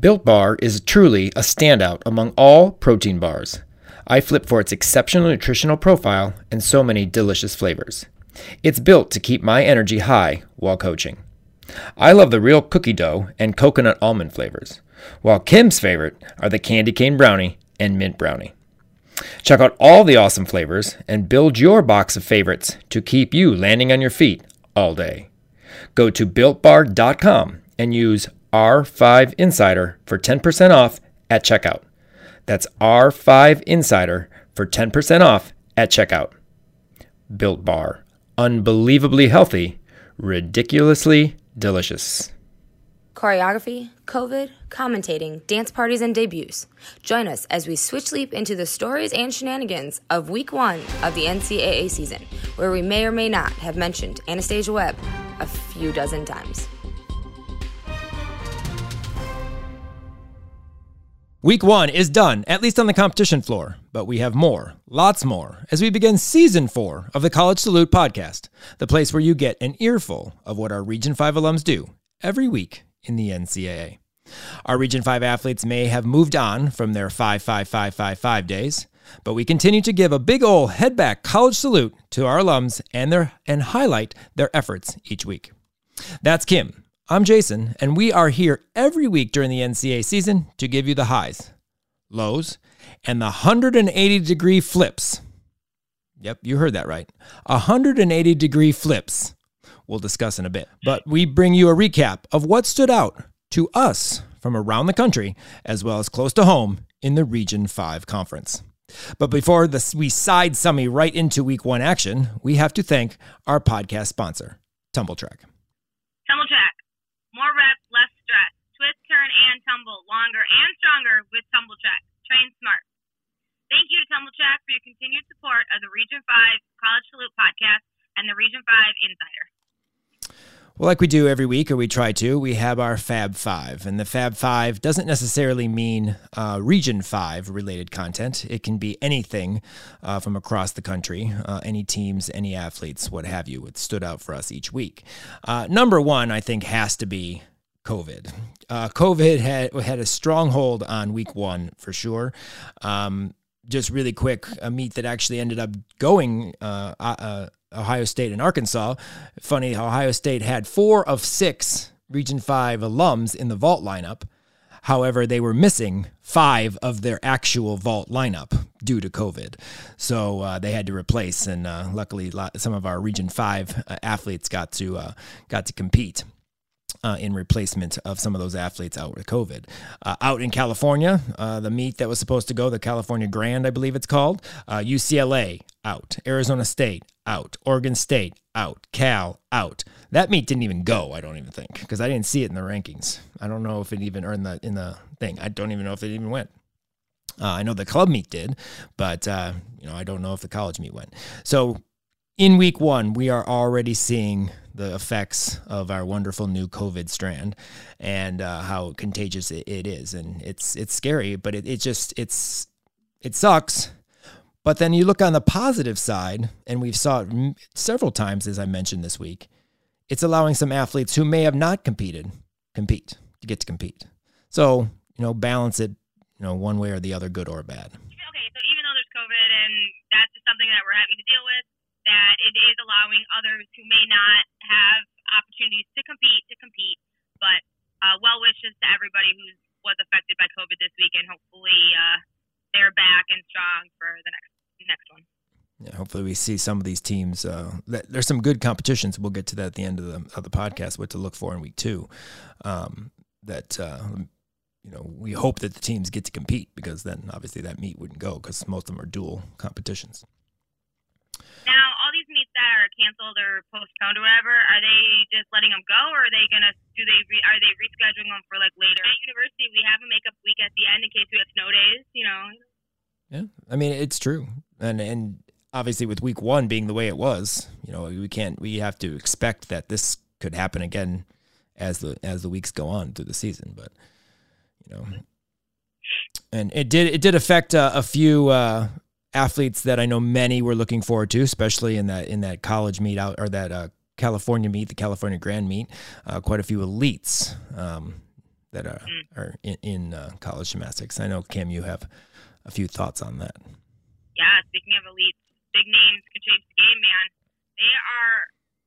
Built Bar is truly a standout among all protein bars. I flip for its exceptional nutritional profile and so many delicious flavors. It's built to keep my energy high while coaching. I love the real cookie dough and coconut almond flavors, while Kim's favorite are the candy cane brownie and mint brownie. Check out all the awesome flavors and build your box of favorites to keep you landing on your feet all day. Go to builtbar.com and use R5 Insider for 10% off at checkout. That's R5 Insider for 10% off at checkout. Built Bar. Unbelievably healthy, ridiculously delicious. Choreography, COVID, commentating, dance parties, and debuts. Join us as we switch leap into the stories and shenanigans of week one of the NCAA season, where we may or may not have mentioned Anastasia Webb a few dozen times. Week one is done, at least on the competition floor, but we have more, lots more, as we begin season four of the College Salute podcast, the place where you get an earful of what our Region 5 alums do every week in the NCAA. Our Region 5 athletes may have moved on from their 55555 days, but we continue to give a big ol' head back college salute to our alums and their and highlight their efforts each week. That's Kim, I'm Jason, and we are here every week during the NCAA season to give you the highs, lows, and the 180 degree flips. Yep, you heard that right. 180 degree flips. We'll discuss in a bit. But we bring you a recap of what stood out to us from around the country, as well as close to home in the Region 5 Conference. But before we side summy right into week one action, we have to thank our podcast sponsor, Tumbl Trak. Tumbl Trak more reps, less stress. Twist, turn, and tumble longer and stronger with Tumbl Trak. Train smart. Thank you to Tumbl Trak for your continued support of the Region 5 College Salute podcast and the Region 5 Insider. Well, like we do every week, or we try to, we have our Fab Five. And the Fab Five doesn't necessarily mean uh, Region 5 related content. It can be anything uh, from across the country, uh, any teams, any athletes, what have you. It stood out for us each week. Uh, number one, I think, has to be COVID. Uh, COVID had, had a stronghold on week one for sure. Um, just really quick, a meet that actually ended up going uh, Ohio State and Arkansas. Funny, Ohio State had four of six Region 5 alums in the vault lineup. However, they were missing five of their actual vault lineup due to COVID. So uh, they had to replace, and uh, luckily, some of our Region 5 uh, athletes got to, uh, got to compete uh, in replacement of some of those athletes out with COVID. Uh, out in California, uh, the meet that was supposed to go, the California Grand, I believe it's called, UCLA uh, out, Arizona State out, Oregon State out, Cal out. That meet didn't even go. I don't even think because I didn't see it in the rankings. I don't know if it even earned the in the thing. I don't even know if it even went. Uh, I know the club meet did, but uh, you know I don't know if the college meet went. So in week one, we are already seeing the effects of our wonderful new COVID strand and uh, how contagious it, it is. And it's it's scary, but it, it just it's it sucks. But then you look on the positive side, and we've saw it several times, as I mentioned this week. It's allowing some athletes who may have not competed compete to get to compete. So you know, balance it, you know, one way or the other, good or bad. Okay, so even though there's COVID and that's just something that we're having to deal with, that it is allowing others who may not have opportunities to compete to compete. But uh, well wishes to everybody who was affected by COVID this week, and hopefully uh, they're back and strong for the next next one. Yeah, hopefully we see some of these teams. Uh, there's some good competitions. We'll get to that at the end of the of the podcast. What to look for in week two. Um, that uh, you know we hope that the teams get to compete because then obviously that meet wouldn't go because most of them are dual competitions. Now, all these meets that are canceled or postponed or whatever, are they just letting them go, or are they gonna do they re, are they rescheduling them for like later? At university, we have a makeup week at the end in case we have snow days. You know. Yeah, I mean it's true, and and obviously with week one being the way it was, you know, we can't we have to expect that this could happen again as the as the weeks go on through the season, but you know and it did it did affect uh, a few uh, athletes that I know many were looking forward to, especially in that in that college meet out or that uh, California meet, the California Grand meet. Uh, quite a few elites um, that are mm. are in, in uh, college gymnastics. I know Kim, you have a few thoughts on that. Yeah, speaking of elites, big names can change the game, man. They are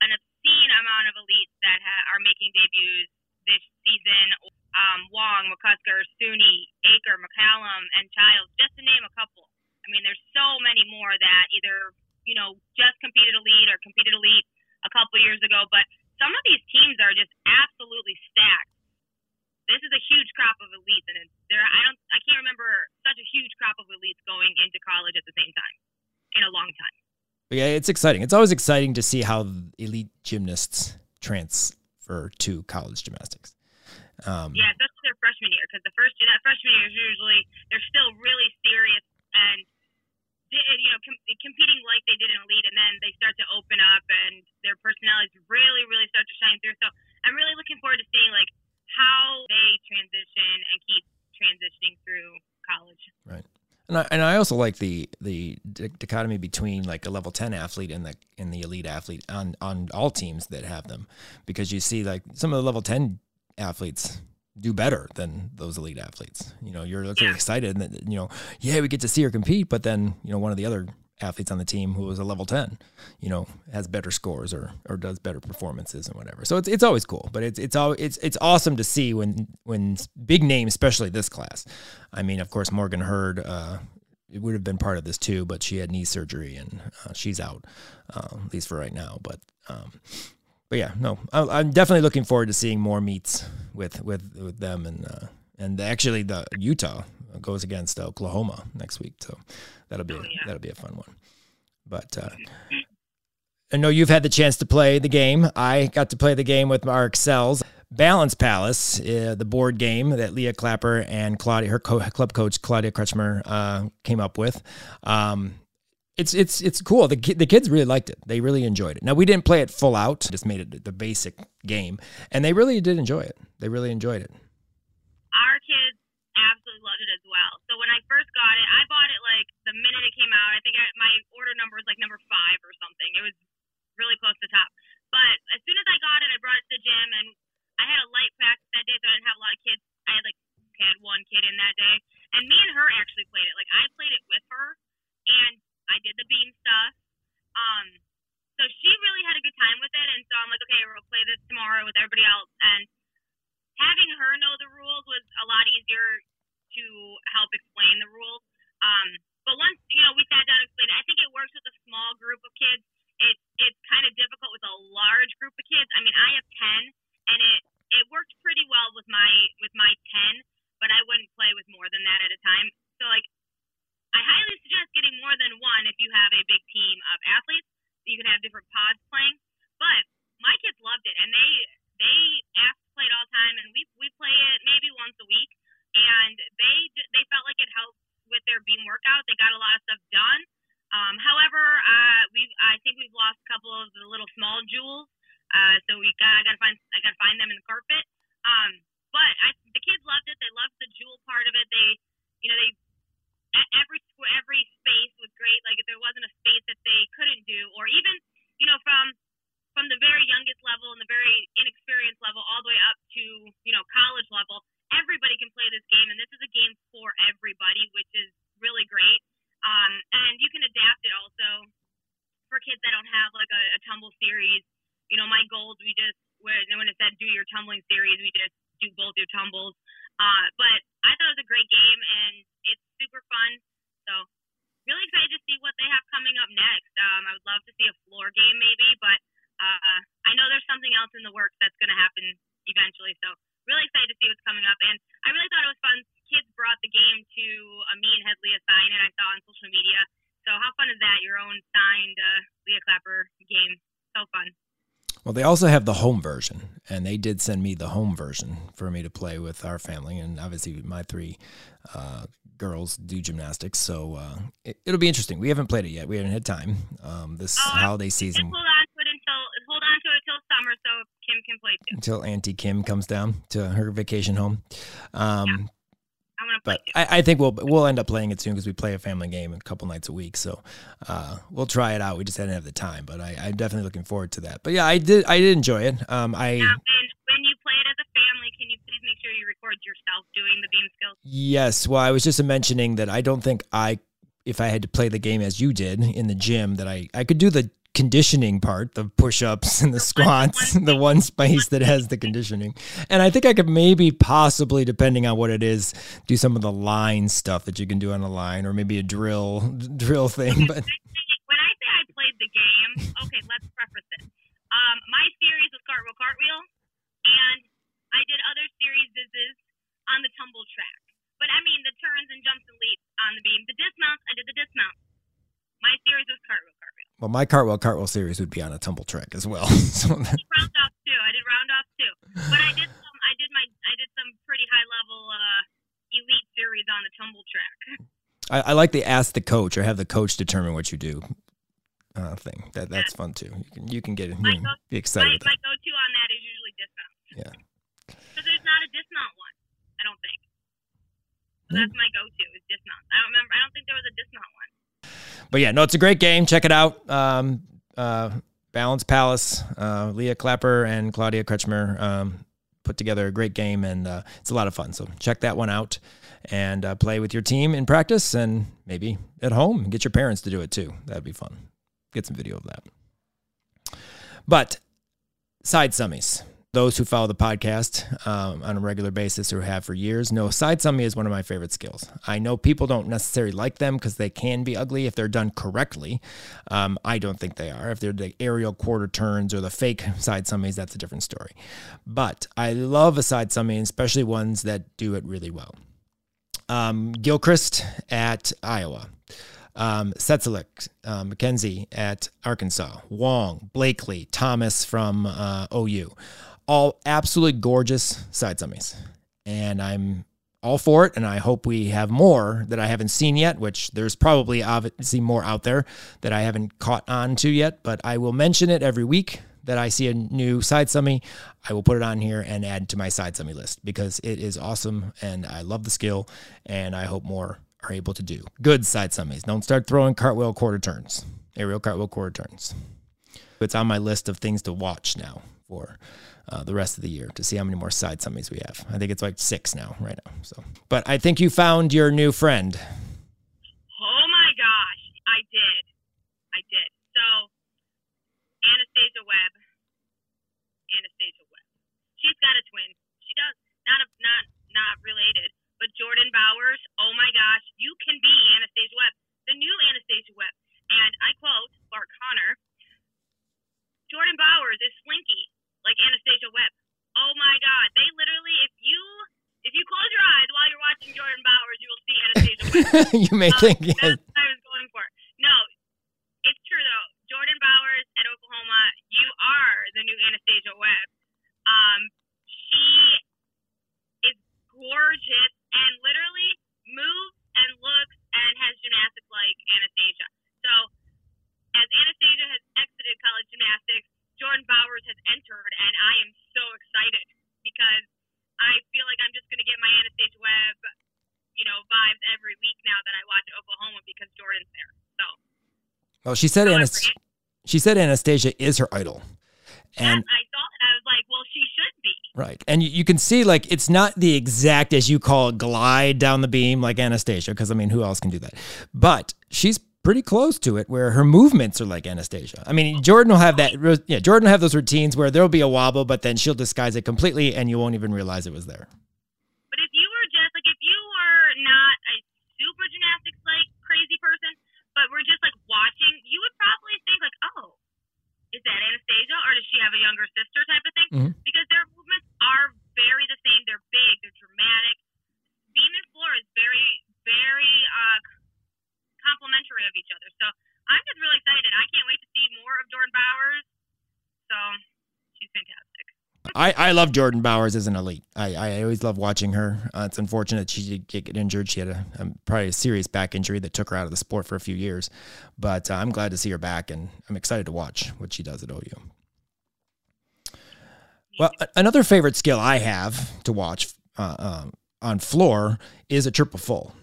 an obscene amount of elites that ha- are making debuts this season. Um, Wong, McCusker, Suni, Eaker, McCallum, and Childs, just to name a couple. I mean, there's so many more that either you know just competed elite or competed elite a couple years ago, but some of these teams are just absolutely stacked. This is a huge crop of elites, and it's there I don't I can't remember such a huge crop of elites going into college at the same time in a long time. Yeah, it's exciting. It's always exciting to see how elite gymnasts transfer to college gymnastics. Um, yeah, especially their freshman year, because the first that freshman year is usually they're still really serious and you know com- competing like they did in elite, and then they start to open up and their personalities really really start to shine through. So I'm really looking forward to seeing like how they transition and keep transitioning through college. Right. And I, and I also like the the dichotomy between like a level 10 athlete and the and the elite athlete on on all teams that have them because you see like some of the level 10 athletes do better than those elite athletes. You know, you're excited that you know, yeah, we get to see her compete, but then, you know, one of the other athletes on the team who was a level 10 you know has better scores or or does better performances and whatever. So it's it's always cool but it's it's all it's it's awesome to see when when big names especially this class. I mean of course morgan hurd uh it would have been part of this too but she had knee surgery and uh, she's out uh, at least for right now but um but yeah no I, am definitely looking forward to seeing more meets with with with them and uh and actually the utah goes against oklahoma next week so that'll be oh, yeah. that'll be a fun one. But uh, I know you've had the chance to play the game. I got to play the game with our Excels. Balance Palace, uh, the board game that Leah Clapper and Claudia, her co- club coach Claudia Kretschmer, uh, came up with. Um, it's it's it's cool. The the kids really liked it. They really enjoyed it. Now we didn't play it full out; just made it the basic game, and they really did enjoy it. They really enjoyed it. Our kids absolutely loved it as well. So when I first got it, I bought it like the minute it came out. I think I, my order number was like number five or something. It was really close to top. But as soon as I got it, I brought it to the gym, and I had a light practice that day, so I didn't have a lot of kids. I had like had one kid in that day, and me and her actually played it. Like I played it with her, and I did the beam stuff. Um, so she really had a good time with it, and so I'm like, okay, we'll play this tomorrow with everybody else, and having her know the rules was a lot easier to help explain the rules. Um, but once you know we sat down and explained it, I think it works with a small group of kids. It it's kind of difficult with a large group of kids. I mean, I have ten, and it it worked pretty well with my with my ten, but I wouldn't play with more than that at a time. So like, I highly suggest getting more than one if you have a big team of athletes. You can have different pods playing, but my kids loved it, and they they asked to play it all the time, and we we play it maybe once a week, and they they felt like it helped with their beam workout. They got a lot of stuff done. Um, however, uh, we I think we've lost a couple of the little small jewels, uh, so we got I gotta find I gotta find them in the carpet. Um, but I, the kids loved it. They loved the jewel part of it. They, you know, they every every space was great. Like if there wasn't a space that they couldn't do, or even you know from from the very youngest level and the very inexperienced level all the way up to you know college level everybody can play this game and this is a game for everybody which is really great um, and you can adapt it also for kids that don't have like a, a tumble series you know my goals we just when, when it said do your tumbling series we just do both your tumbles uh, but i thought it was a great game and it's super fun so really excited to see what they have coming up next um, i would love to see a floor game maybe but uh, I know there's something else in the works that's going to happen eventually. So really excited to see what's coming up. And I really thought it was fun. Kids brought the game to uh, me and had Leah sign it. I saw on social media. So how fun is that? Your own signed uh, Leah Clapper game. So fun. Well, they also have the home version, and they did send me the home version for me to play with our family, and obviously my three uh, girls do gymnastics, so uh, it, will be interesting. We haven't played it yet; we haven't had time. Um, this oh, holiday season. Hold on to it until hold on to it until summer, so Kim can play too. Until Auntie Kim comes down to her vacation home. Um, yeah. But I, I, think we'll we'll end up playing it soon because we play a family game a couple nights a week. So uh, we'll try it out. We just didn't have the time, but I, am definitely looking forward to that. But yeah, I did I did enjoy it. Um, I yeah, when you play it as a family, can you please make sure you record yourself doing the beam skills? Yes. Well, I was just mentioning that I don't think I, if I had to play the game as you did in the gym, that I, I could do the conditioning part, the push ups and the squats, the one space that has the conditioning. And I think I could maybe possibly, depending on what it is, do some of the line stuff that you can do on a line or maybe a drill drill thing. But when I say I played the game, okay, let's preface it. Um, my series was cartwheel cartwheel, and I did other series on the tumble track. But I mean the turns and jumps and leaps on the beam. The dismounts, I did the dismount. My series was cartwheel cartwheel. Well, my cartwheel cartwheel series would be on a tumble track as well. so that... round off too. I did round off too. But I did some. I did my. I did some pretty high level uh, elite series on the tumble track. I, I like the ask the coach or have the coach determine what you do uh, thing. That that's fun too. You can you can get it. You go, be excited. My, my go-to on that is usually dismount. Yeah. Because there's not a dismount one. I don't think. So that's my go-to is dismount. I don't remember. I don't think there was a dismount one. But yeah, no, it's a great game. Check it out. Um, uh, Balance Palace, uh, Leah Clapper and Claudia Kretschmer um, put together a great game, and uh, it's a lot of fun. So check that one out and uh, play with your team in practice, and maybe at home get your parents to do it too. That'd be fun. Get some video of that. But side summies those who follow the podcast um, on a regular basis or have for years know side summy is one of my favorite skills. I know people don't necessarily like them because they can be ugly if they're done correctly. Um, I don't think they are. If they're the aerial quarter turns or the fake side summies, that's a different story. But I love a side summy, especially ones that do it really well. Um, Gilchrist at Iowa. Um, Setzelik, uh, McKenzie at Arkansas, Wong, Blakely, Thomas from uh, OU all absolutely gorgeous side summies. And I'm all for it. And I hope we have more that I haven't seen yet, which there's probably obviously more out there that I haven't caught on to yet. But I will mention it every week that I see a new side summy. I will put it on here and add to my side summy list because it is awesome and I love the skill. And I hope more are able to do good side summies. Don't start throwing cartwheel quarter turns, aerial cartwheel quarter turns. It's on my list of things to watch now for uh, the rest of the year to see how many more side summies we have. I think it's like six now, right now. So, but I think you found your new friend. Oh my gosh, I did, I did. So, Anastasia Webb, Anastasia Webb. She's got a twin. She does not a, not not related, but Jordan Bowers. Oh my gosh, you can be Anastasia Webb, the new Anastasia Webb. And I quote Bart Conner. Jordan Bowers is slinky like Anastasia Webb. Oh my God! They literally, if you if you close your eyes while you're watching Jordan Bowers, you will see Anastasia Webb. you may um, think yes. That's what I was going for. No, it's true though. Jordan Bowers at Oklahoma, you are the new Anastasia Webb. Um, she is gorgeous and literally moves and looks and has gymnastics like Anastasia. So, as Anastasia has exited college gymnastics, Jordan Bowers has entered, and I am so excited because I feel like I'm just going to get my Anastasia Webb, you know, vibes every week now that I watch Oklahoma because Jordan's there. So. Well, she said Anastasia. She said Anastasia is her idol. And I thought I was like, well, she should be. Right. And you, you can see like it's not the exact as you call it glide down the beam like Anastasia because I mean who else can do that? But she's pretty close to it where her movements are like Anastasia. I mean, Jordan will have that. Yeah, Jordan will have those routines where there'll be a wobble, but then she'll disguise it completely and you won't even realize it was there. But if you were just like, if you were not a super gymnastics like crazy person, but we're just like watching, you would probably think like, oh, is that Anastasia or does she have a younger sister type of thing? Mm-hmm. Because their movements are very the same. They're big, they're dramatic. And floor is very, very uh, complementary of each other. So I'm just really excited. I can't wait to see more of Jordan Bowers. So she's fantastic. I, I love Jordan Bowers as an elite. I, I always love watching her. Uh, it's unfortunate she did get injured. She had a, probably a serious back injury that took her out of the sport for a few years. But uh, I'm glad to see her back, and I'm excited to watch what she does at OU. Well, another favorite skill I have to watch uh, um, on floor is a triple full.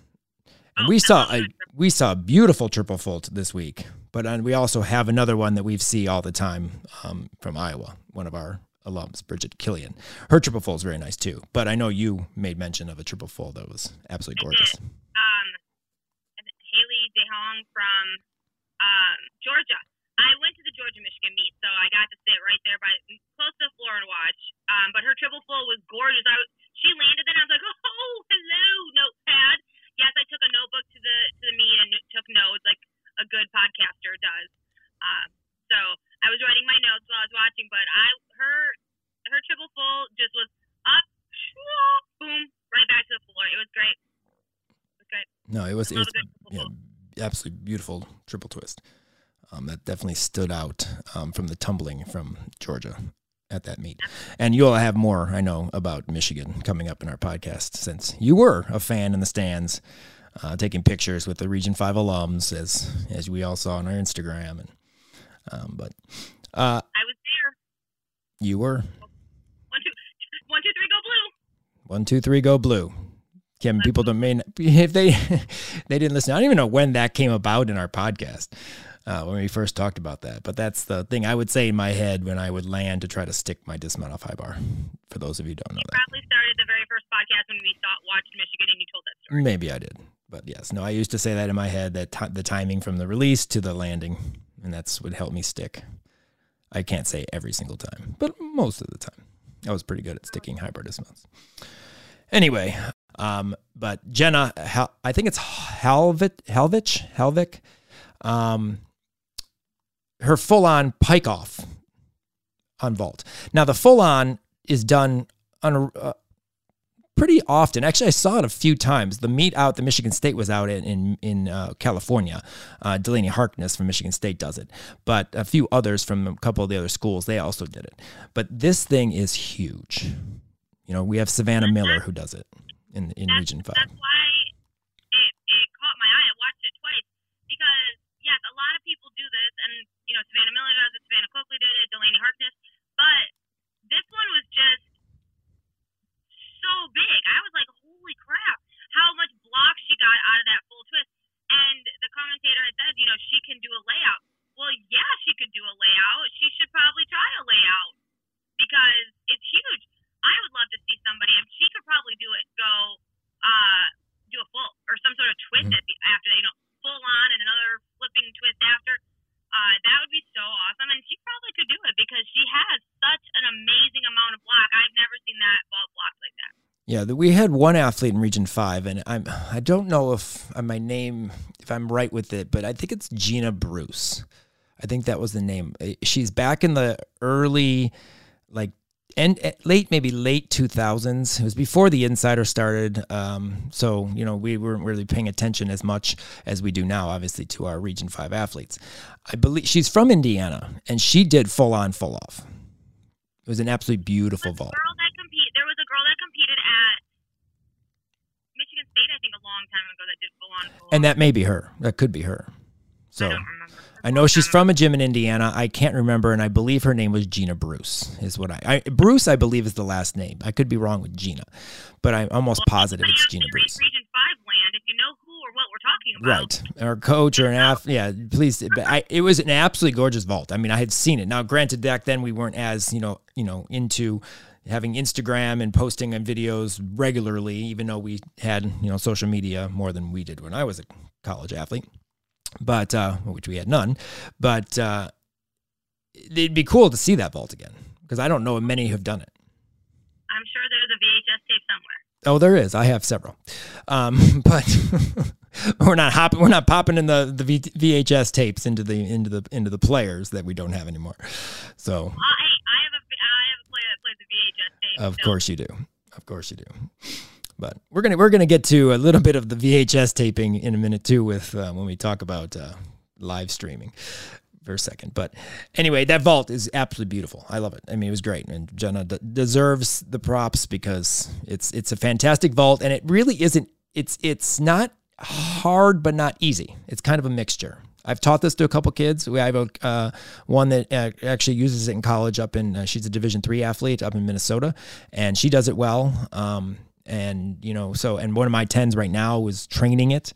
And we saw a we saw a beautiful triple full this week, but uh, we also have another one that we see all the time um, from Iowa, one of our alums, Bridget Killian. Her triple full is very nice too. But I know you made mention of a triple full that was absolutely gorgeous. Um, Haley de Jong from um, Georgia. I went to the Georgia Michigan meet, so I got to sit right there by close to the floor and watch. Um, but her triple full was gorgeous. I was, she landed, and I was like, oh, hello, notepad. Yes, I took a notebook to the to the meet and took notes like a good podcaster does. Um, so I was writing my notes while I was watching, but I her her triple full just was up, boom, right back to the floor. It was great. It was great. No, it was, it was a good triple yeah, absolutely beautiful triple twist. Um, that definitely stood out um, from the tumbling from Georgia at that meet. And you'll have more, I know, about Michigan coming up in our podcast since you were a fan in the stands, uh, taking pictures with the Region Five alums, as as we all saw on our Instagram. And um, but uh, I was there. you were One, two, one, two, three, go blue. one, two, three, go blue. Kim, people don't mean if they they didn't listen. I don't even know when that came about in our podcast uh, when we first talked about that. But that's the thing I would say in my head when I would land to try to stick my dismount off high bar. For those of you who don't know that, Probably started the very first podcast when we saw watched Michigan and you told that story. maybe I did, but yes, no, I used to say that in my head that ti the timing from the release to the landing, and that's what helped me stick. I can't say every single time, but most of the time, I was pretty good at sticking high bar dismounts. Anyway, um, but Jenna, Hel- I think it's Helvit, Helvich, Helvik, um, her full on pike off on vault. Now the full on is done on a, uh, pretty often. Actually, I saw it a few times. The meet out that Michigan State was out in in, in uh, California. Uh, Delaney Harkness from Michigan State does it, but a few others from a couple of the other schools they also did it. But this thing is huge. You know, we have Savannah Miller who does it in in That's, Region Five. that's why it, it caught my eye. I watched it twice because yes, a lot of people do this, and you know Savannah Miller does it, Savannah Coakley did it, Delaney Harkness, but this one was just so big. I was like, holy crap, how much block she got out of that full twist. And the commentator had said, you know, she can do a layout. Well, yeah, she could do a layout. She should probably try a layout because it's huge. I would love to see somebody, and she could probably do it, go uh, do a full or some sort of twist Mhm. at the, after, you know, full on and another flipping twist after. Uh, that would be so awesome, and she probably could do it because she has such an amazing amount of block. I've never seen that ball blocked like that. Yeah, we had one athlete in Region Five, and I'm I don't know if uh, my name if I'm right with it, but I think it's Gina Bruce. I think that was the name. She's back in the early, like, and late maybe late 2000s. It was before the Insider started, um, so you know we weren't really paying attention as much as we do now, obviously, to our Region Five athletes. I believe she's from Indiana, and she did full on, full off. It was an absolutely beautiful vault. girl that compete. There was a girl that competed at Michigan State, I think, a long time ago that did full on. Full And that may be her. That could be her. So I don't remember. I know she's from a gym in Indiana. I can't remember, and I believe her name was Gina Bruce. Is what I, I Bruce I believe is the last name. I could be wrong with Gina, but I'm almost positive it's Gina Bruce. Region Five land, if you know who or what we're talking about. Right, or coach or an ath. Yeah, please. but I, it was an absolutely gorgeous vault. I mean, I had seen it. Now, granted, back then we weren't as you know, you know, into having Instagram and posting on videos regularly, even though we had you know social media more than we did when I was a college athlete. But uh, which we had none. But uh, it'd be cool to see that vault again because I don't know many have done it. I'm sure there's a VHS tape somewhere. Oh, there is. I have several, um, but we're not hopping. We're not popping in the the v, VHS tapes into the into the into the players that we don't have anymore. So, hey, I have a I have a player that plays the VHS tape. of so course you do. Of course you do. But we're gonna we're gonna get to a little bit of the VHS taping in a minute too, with uh, when we talk about uh, live streaming for a second. But anyway, that vault is absolutely beautiful. I love it. I mean, it was great, and Jenna d- deserves the props because it's it's a fantastic vault, and it really isn't. It's it's not hard, but not easy. It's kind of a mixture. I've taught this to a couple kids. We have a uh, one that uh, actually uses it in college. Up in uh, she's a Division three athlete up in Minnesota, and she does it well. Um, and you know, so and one of my tens right now was training it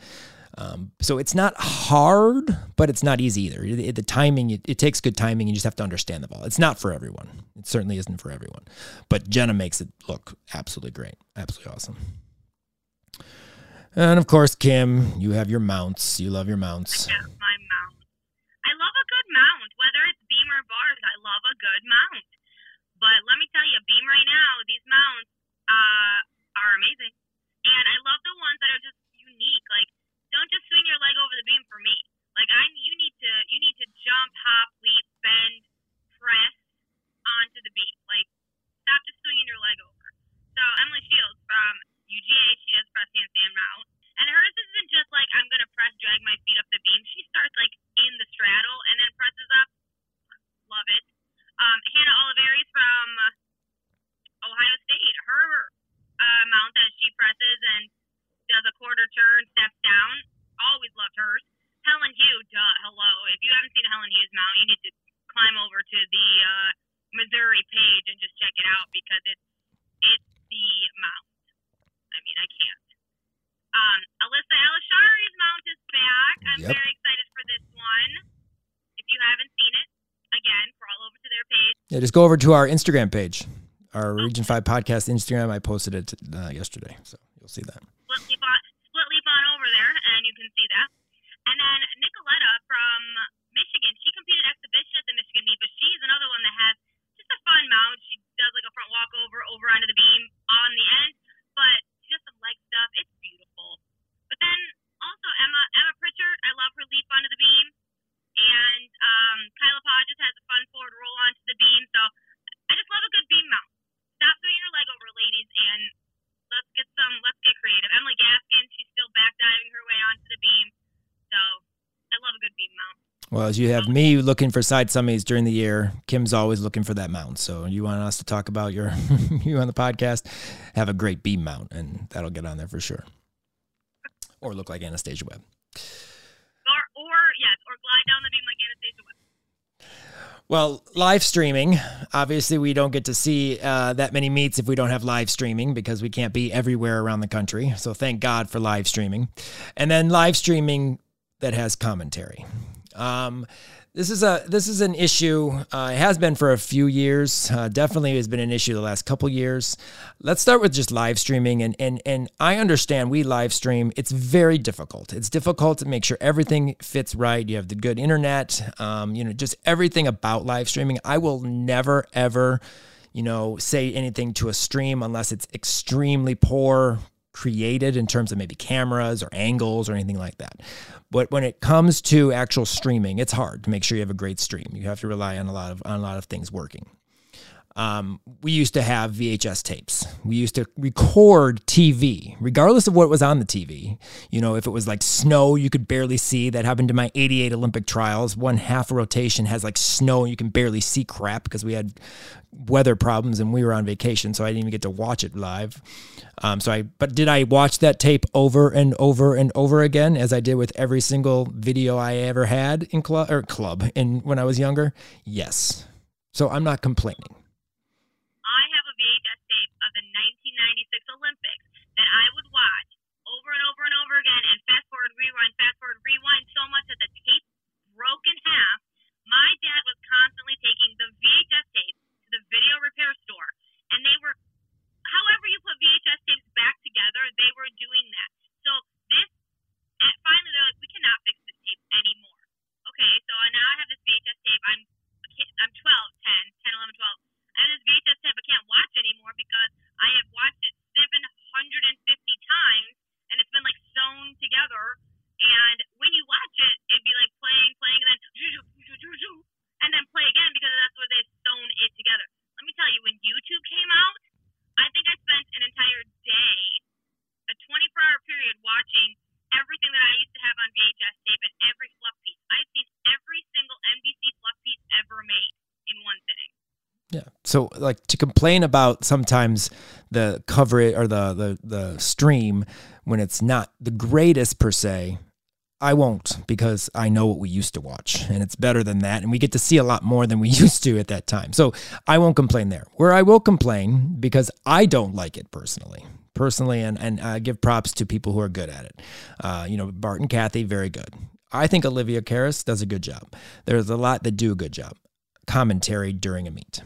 Um, so it's not hard, but it's not easy either. The, the timing, it, it, takes good timing. You just have to understand the ball. It's not for everyone. It certainly isn't for everyone. But Jenna makes it look absolutely great, absolutely awesome. And of course, Kim, you have your mounts. You love your mounts. Yeah, my mount. I love a good mount, whether it's beam or bars. I love a good mount. But let me tell you, beam right now, these mounts uh, are amazing, and I love the ones that are just unique. Like, don't just swing your leg over the beam for me. Like, I you need to you need to jump, hop, leap, bend, press onto the beam. Like, stop just swinging your leg over. So Emily Shields from UGA, she does press handstand mount. And hers isn't just like I'm gonna press drag my feet up the beam. She starts like in the straddle and then presses up. Love it. Um, Hannah Oliveris from Ohio State. Her uh, mount that she presses and does a quarter turn, steps down. Always loved hers. Helen Hu, duh, hello. If you haven't seen Helen Hu's mount, you need to climb over to the uh, Missouri page and just check it out because it's it's the mount. I mean, I can't. Um, Alyssa Alishari's mount is back. I'm Yep. very excited for this one. If you haven't seen it, again, crawl over to their page. Yeah, just go over to our Instagram page, our Region 5 podcast Instagram. I posted it uh, yesterday, so you'll see that. Split leap on, split leap on over there, and you can see that. And then Nicoletta from Michigan, she competed exhibition at the Michigan meet, but she's another one that has just a fun mount. She does like a front walk over, over onto the beam on the end, but she does some leg stuff. It's beautiful. But then also Emma Emma Pritchard, I love her leap onto the beam, and um, Kyla Podges has a fun forward roll onto the beam. So I just love a good beam mount. Stop throwing your leg over, ladies, and let's get some let's get creative. Emily Gaskin, she's still back diving her way onto the beam. So I love a good beam mount. Well, as you have me looking for side summies during the year, Kim's always looking for that mount. So you want us to talk about your you on the podcast, have a great beam mount, and that'll get on there for sure. Or look like Anastasia Webb. Or or yes, or glide down the beam like Anastasia Webb. Well, live streaming. Obviously, we don't get to see uh, that many meets if we don't have live streaming because we can't be everywhere around the country. So thank God for live streaming. And then live streaming that has commentary. Um, this is a this is an issue. Uh, it has been for a few years. Uh, definitely has been an issue the last couple years. Let's start with just live streaming, and and and I understand we live stream. It's very difficult. It's difficult to make sure everything fits right. You have the good internet. Um, you know, just everything about live streaming. I will never ever, you know, say anything to a stream unless it's extremely poor created in terms of maybe cameras or angles or anything like that. But when it comes to actual streaming, it's hard to make sure you have a great stream. You have to rely on a lot of on a lot of things working. Um, we used to have VHS tapes. We used to record TV, regardless of what was on the TV. You know, if it was like snow, you could barely see. That happened to my 88 Olympic trials. One half a rotation has like snow, and you can barely see crap because we had weather problems and we were on vacation, so I didn't even get to watch it live. Um, so I, but did I watch that tape over and over and over again, as I did with every single video I ever had in club or club in when I was younger? Yes. So I'm not complaining. I have a VHS tape of the 1996 Olympics that I would watch over and over and over again and fast forward, rewind, fast forward, rewind so much that the tape broke in half. My dad was constantly taking the VHS tape to the video repair store, and they were, however you put VHS tapes back together, they were doing that. So this, and finally they're like, we cannot fix this tape anymore. Okay, so now I have this VHS tape. I'm I'm 12, 10, 10, 11, 12. I have this VHS tape I can't watch anymore because I have watched it 750 times and it's been like sewn together. And when you watch it, it'd be like playing, playing, and then and then play again because that's where they've sewn it together. Let me tell you, when YouTube came out, I think I spent an entire day, a 24 hour period, watching everything that I used to have on VHS tape and every fluff piece. I've seen every single NBC fluff piece ever made in one sitting. Yeah. So like to complain about sometimes the coverage or the, the the stream when it's not the greatest per se, I won't because I know what we used to watch and it's better than that and we get to see a lot more than we used to at that time. So I won't complain there. Where I will complain because I don't like it personally personally, and and give props to people who are good at it. Uh, you know, Bart and Kathy, very good. I think Olivia Karas does a good job. There's a lot that do a good job. Commentary during a meet.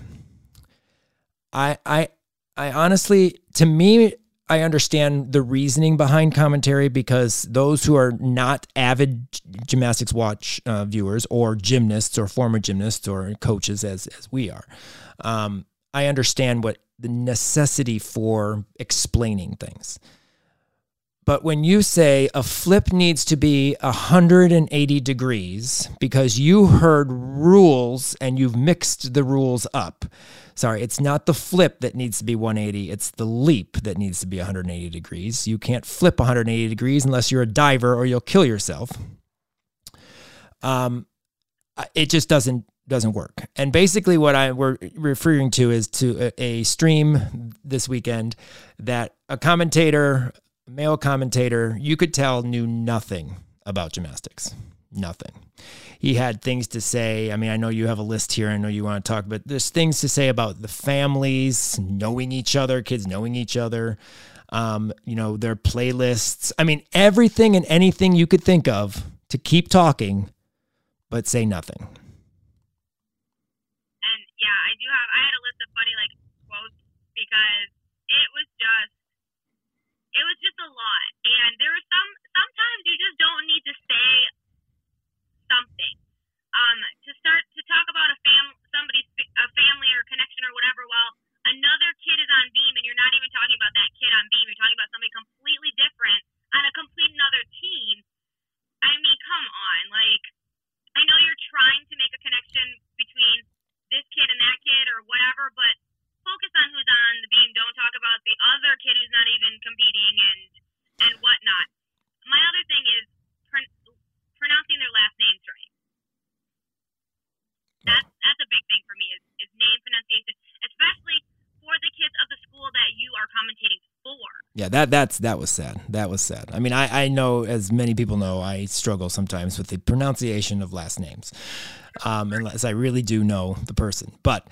I I I honestly, to me, I understand the reasoning behind commentary because those who are not avid gymnastics watch uh, viewers or gymnasts or former gymnasts or coaches as as we are, um, I understand what the necessity for explaining things. But when you say a flip needs to be 180 degrees because you heard rules and you've mixed the rules up, sorry, it's not the flip that needs to be 180, it's the leap that needs to be 180 degrees. You can't flip 180 degrees unless you're a diver or you'll kill yourself. Um, it just doesn't doesn't work. And basically, what I we're referring to is to a, a stream this weekend that a commentator male commentator, you could tell knew nothing about gymnastics. Nothing. He had things to say. I mean, I know you have a list here. I know you want to talk, but there's things to say about the families knowing each other, kids knowing each other, um, you know, their playlists. I mean, everything and anything you could think of to keep talking, but say nothing. And yeah, I do have, I had a list of funny like because it was just it was just a lot. And there are some sometimes you just don't need to say something. Um, to start to talk about a fam somebody's a family or connection or whatever. Well, another kid is on beam, and you're not even talking about that kid on beam. You're talking about somebody completely different on a complete another team. I mean, come on, like I know you're trying to make a connection between this kid and that kid or whatever, but focus on who's on the beam. Don't talk about the other kid who's not even competing and and whatnot. My other thing is pronouncing their last names right. That's that's a big thing for me is, is name pronunciation, especially for the kids of the school that you are commentating for. Yeah, that that's that was sad. That was sad. I mean, I I know as many people know, I struggle sometimes with the pronunciation of last names, um, unless I really do know the person, but.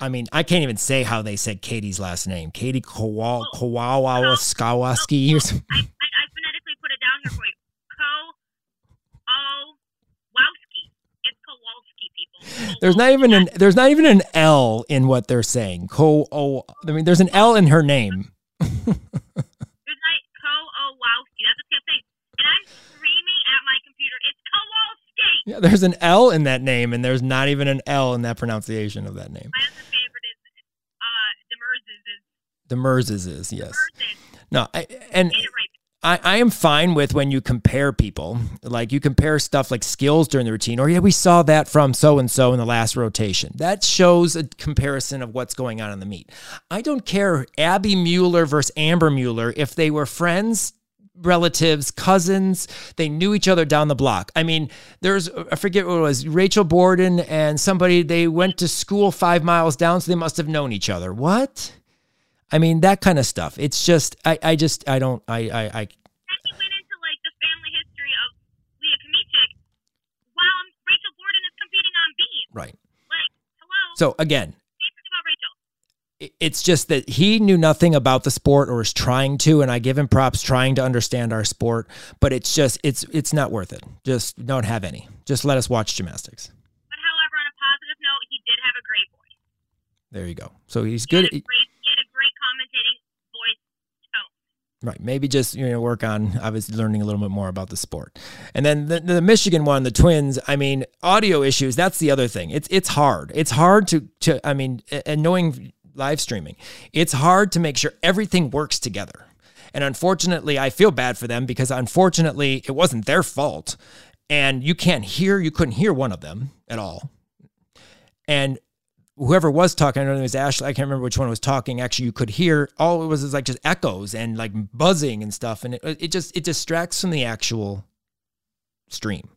I mean, I can't even say how they said Katie's last name. Katie Kowal Kowawa Skowowski or something. I, I, I phonetically put it down here for you. Ko O Wowski. It's Kowalski, people. There's not even an there's not even an L in what they're saying. Ko O I mean there's an L in her name. There's like Ko O That's what saying. And I'm screaming at my computer. It's Kowalski. Yeah, there's an L in that name and there's not even an L in that pronunciation of that name. My other favorite is uh The Merz's is, yes. Demerz's. No, I, and Get it right. I, I am fine with when you compare people. Like you compare stuff like skills during the routine, or yeah, we saw that from so and so in the last rotation. That shows a comparison of what's going on in the meet. I don't care Abby Mueller versus Amber Mueller if they were friends, relatives, cousins, they knew each other down the block. I mean, there's I forget what it was, Rachel Borden and somebody they went to school five miles down, so they must have known each other. What? I mean, that kind of stuff. It's just I, I just I don't I I, I he went into like the family history of Leah Kamichik while Rachel Borden is competing on beam. right. Like, hello. So again, say something about Rachel. it- it's just that he knew nothing about the sport or is trying to and i give him props trying to understand our sport but it's just it's it's not worth it just don't have any just let us watch gymnastics But however, on a positive note, he did have a great voice. there you go so he's He good had a great, he had a great commentating voice tone. Right. Maybe just you know work on obviously learning a little bit more about the sport. And then the, the michigan one the twins i mean audio issues that's the other thing. It's it's hard. It's hard to to i mean and knowing live streaming it's hard to make sure everything works together. And unfortunately i feel bad for them because unfortunately it wasn't their fault. And you can't hear you couldn't hear one of them at all. And whoever was talking, I don't know if it was Ashley, I can't remember which one was talking. Actually, you could hear all it was is like just echoes and like buzzing and stuff, and it it just it distracts from the actual stream,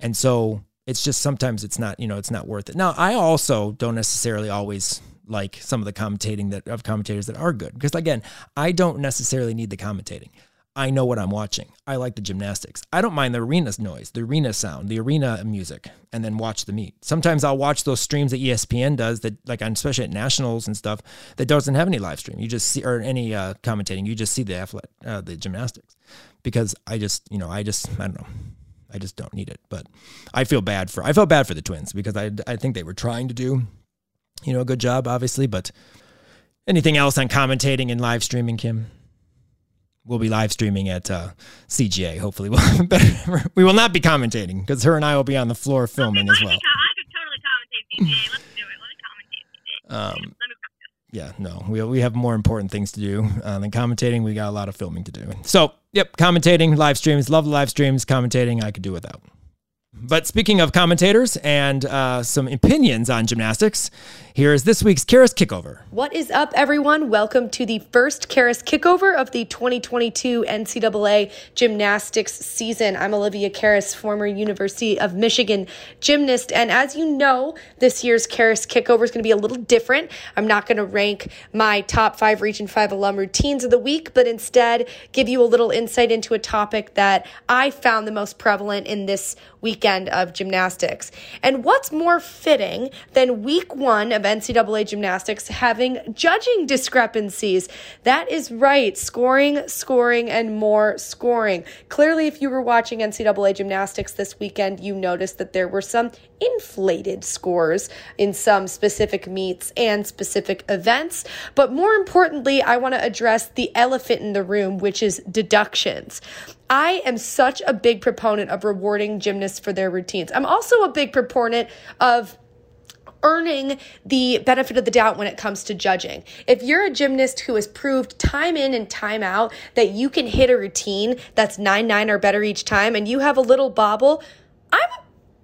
and so it's just sometimes it's not you know it's not worth it. Now I also don't necessarily always like some of the commentating that of commentators that are good because again I don't necessarily need the commentating. I know what I'm watching. I like the gymnastics. I don't mind the arena's noise, the arena sound, the arena music, and then watch the meet. Sometimes I'll watch those streams that ESPN does that, like, especially at nationals and stuff, that doesn't have any live stream. You just see, or any uh, commentating. You just see the athlete, uh, the gymnastics, because I just, you know, I just, I don't know. I just don't need it. But I feel bad for I felt bad for the twins because I I think they were trying to do, you know, a good job, obviously. But anything else on commentating and live streaming, Kim? We'll be live streaming at uh, CGA. Hopefully, we'll better. we will not be commentating because her and I will be on the floor filming as well. I could totally commentate CGA. Let's do it. Let me commentate CGA. Um, yeah, no, we we have more important things to do uh, than commentating. We got a lot of filming to do. So, yep, commentating, live streams, love the live streams. Commentating, I could do without. But speaking of commentators and uh, some opinions on gymnastics, here is this week's Karas Kickover. What is up, everyone? Welcome to the first Karas Kickover of the 2022 NCAA gymnastics season. I'm Olivia Karas, former University of Michigan gymnast. And as you know, this year's Karas Kickover is going to be a little different. I'm not going to rank my top five Region 5 alum routines of the week, but instead give you a little insight into a topic that I found the most prevalent in this weekend of gymnastics. And what's more fitting than week one of NCAA gymnastics having judging discrepancies. That is right. Scoring, scoring, and more scoring. Clearly, if you were watching NCAA gymnastics this weekend, you noticed that there were some inflated scores in some specific meets and specific events. But more importantly, I want to address the elephant in the room, which is deductions. I am such a big proponent of rewarding gymnasts for their routines. I'm also a big proponent of earning the benefit of the doubt when it comes to judging. If you're a gymnast who has proved time in and time out that you can hit a routine that's 9 9 or better each time and you have a little bobble, I'm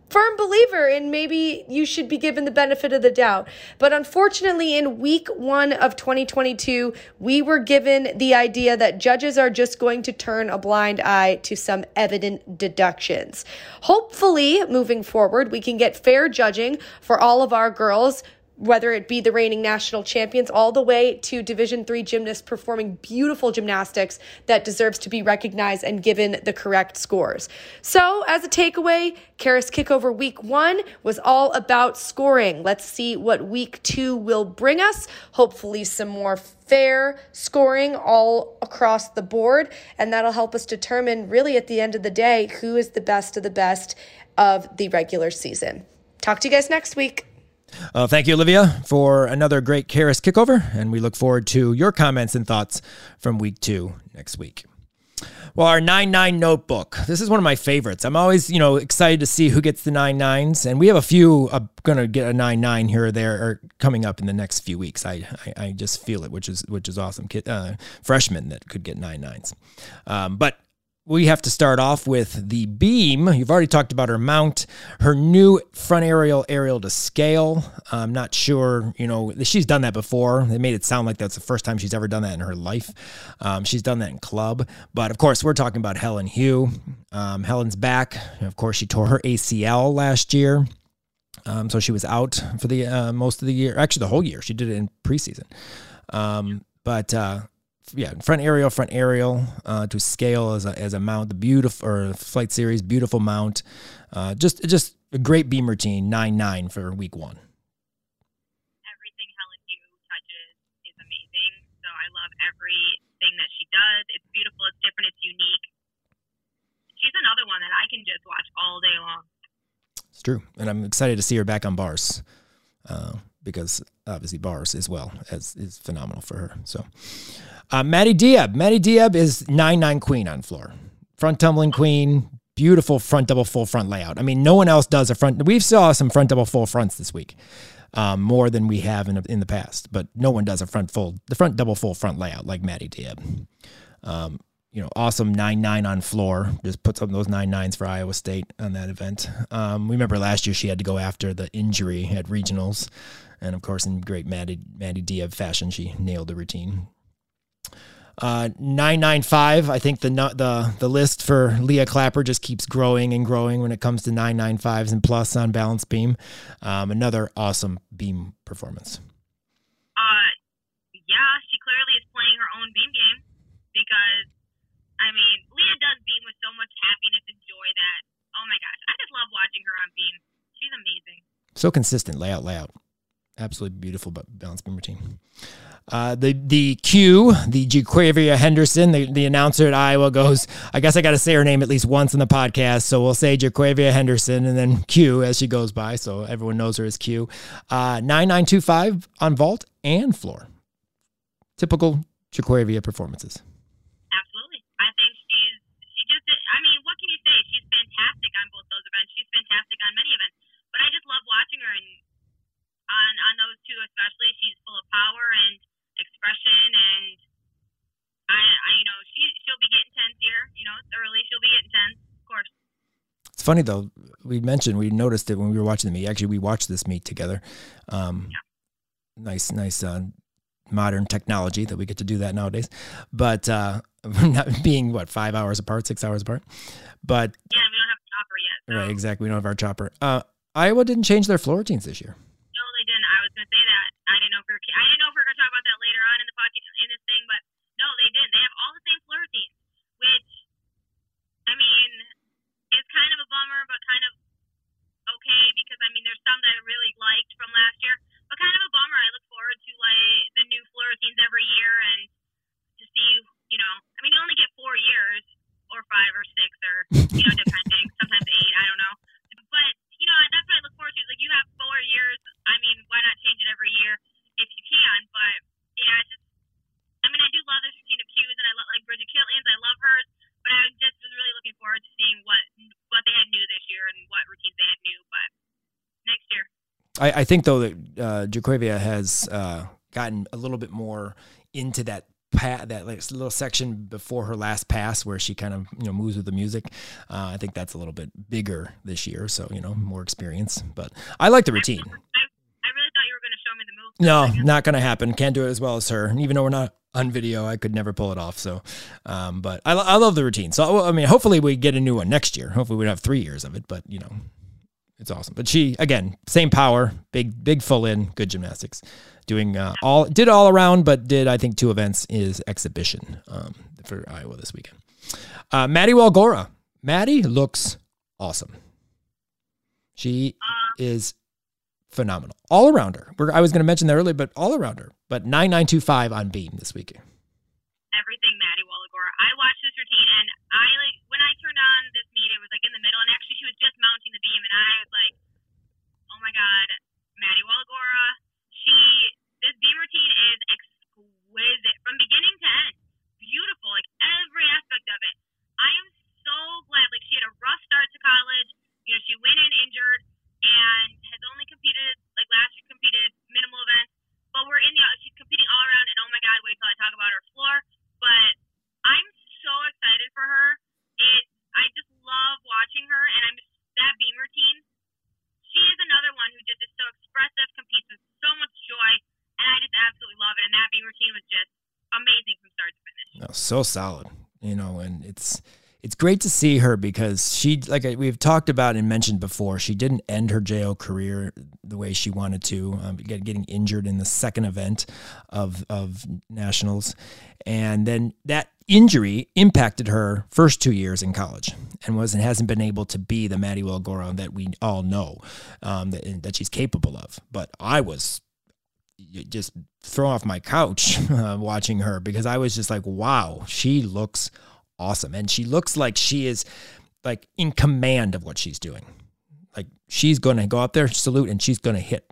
firm believer in maybe you should be given the benefit of the doubt. But unfortunately, in week one of 2022, we were given the idea that judges are just going to turn a blind eye to some evident deductions. Hopefully, moving forward, we can get fair judging for all of our girls whether it be the reigning national champions all the way to division 3 gymnasts performing beautiful gymnastics that deserves to be recognized and given the correct scores. So as a takeaway Karas kickover week 1 was all about scoring. Let's see what week 2 will bring us. Hopefully some more fair scoring all across the board and that'll help us determine really at the end of the day who is the best of the best of the regular season. Talk to you guys next week uh, thank you, Olivia, for another great Karas kickover, and we look forward to your comments and thoughts from week two next week. Well, our 9 9 notebook. This is one of my favorites. I'm always, you know, excited to see who gets the 9 9s. And we have a few uh, going to get a 9 9 here or there or coming up in the next few weeks. I, I, I just feel it, which is which is awesome. Uh, freshmen that could get 9 9s. Um, but we have to start off with the beam. You've already talked about her mount, her new front aerial aerial to scale. I'm not sure, you know, she's done that before. They made it sound like that's the first time she's ever done that in her life. Um, she's done that in club, but of course, we're talking about Helen Hu. Um, Helen's back. Of course, she tore her ACL last year. Um, so she was out for the uh, most of the year, actually the whole year. She did it in preseason. Um, but uh, yeah, front aerial, front aerial uh, to scale as a, as a mount. The beautiful or flight series, beautiful mount. Uh, just just a great beam routine, nine nine for week one. Everything Helen Hu touches is amazing. So I love everything that she does. It's beautiful. It's different. It's unique. She's another one that I can just watch all day long. It's true, and I'm excited to see her back on bars. Uh, because obviously bars as well as is phenomenal for her. So, uh, Maddie Diab. Maddie Diab is 9 9 queen on floor. Front tumbling queen, beautiful front double full front layout. I mean, no one else does a front. We've saw some front double full fronts this week, um, more than we have in, in the past, but no one does a front full, the front double full front layout like Maddie Diab. Um, you know, awesome 9 9 on floor. Just puts up those nine nines for Iowa State on that event. Um, we remember last year she had to go after the injury at regionals. And of course, in great Maddie, Maddie Diab fashion, she nailed the routine. Uh, 995. I think the the the list for Leah Clapper just keeps growing and growing when it comes to 995s and plus on balance beam. Um, another awesome beam performance. Uh, yeah, she clearly is playing her own beam game because, I mean, Leah does beam with so much happiness and joy that oh my gosh, I just love watching her on beam. She's amazing. So consistent layout, layout, absolutely beautiful balance beam routine. Uh, the the Q, the Jaquavia Henderson, the, the announcer at Iowa goes, I guess I got to say her name at least once in the podcast. So we'll say Jaquavia Henderson and then Q as she goes by. So everyone knows her as Q. Uh, 9925 on vault and floor. Typical Jaquavia performances. Absolutely. I think she's, she just, I mean, what can you say? She's fantastic on both those events. She's fantastic on many events. But I just love watching her and on, on those two especially. She's full of power and expression, and I, I you know, she she'll be getting tense here. You know, it's early. She'll be getting tense, of course. It's funny though. We mentioned we noticed it when we were watching the meet. Actually, we watched this meet together. Um, yeah. Nice, nice, uh, modern technology that we get to do that nowadays. But uh, not being what five hours apart, six hours apart. But yeah, we don't have a chopper yet. So. Right, exactly. We don't have our chopper. Uh, Iowa didn't change their floor routines this year. I, I think though that uh, Jaquavia has uh, gotten a little bit more into that pat that like little section before her last pass where she kind of you know moves with the music. Uh, I think that's a little bit bigger this year, so you know more experience. But I like the routine. I, I really thought you were going to show me the move. No, not going to happen. Can't do it as well as her. Even though we're not on video, I could never pull it off. So, um, but I, I love the routine. So I mean, hopefully we get a new one next year. Hopefully we have three years of it. But you know, it's awesome. But she again, same power, big big full in, good gymnastics. Doing uh, all did all around, but did I think two events is exhibition um, for Iowa this weekend. Uh, Maddie Walgora, Maddie looks awesome. She is phenomenal, all around her. We're, I was going to mention that earlier, but all around her. But nine nine two five on beam this weekend. Everything Maddie Walagora. I watched this routine and I like when I turned on this meet, it was like in the middle, she was just mounting the beam, and I was like, oh my god, Maddie Walagora. She this beam routine is exquisite from beginning to end, beautiful, like every aspect of it. I am so glad. Like she had a rough start to college. You know, she went in injured and has only competed like last year competed minimal events, but we're in the she's competing all around. And oh my god, wait till I talk about her floor. But I'm so excited for her it I just love watching her, and I'm just, that beam routine. She is another one who just is so expressive, competes with so much joy, and I just absolutely love it. And that beam routine was just amazing from start to finish. No, so solid, you know, and it's it's great to see her because she, like we've talked about and mentioned before, she didn't end her JO career the way she wanted to, um, getting injured in the second event of of nationals, and then that injury impacted her first two years in college and wasn't hasn't been able to be the Maddie Walgora that we all know um, that that she's capable of. But I was just thrown off my couch uh, watching her because I was just like, wow, she looks awesome. And she looks like she is like in command of what she's doing. Like she's going to go up there, salute, and she's going to hit.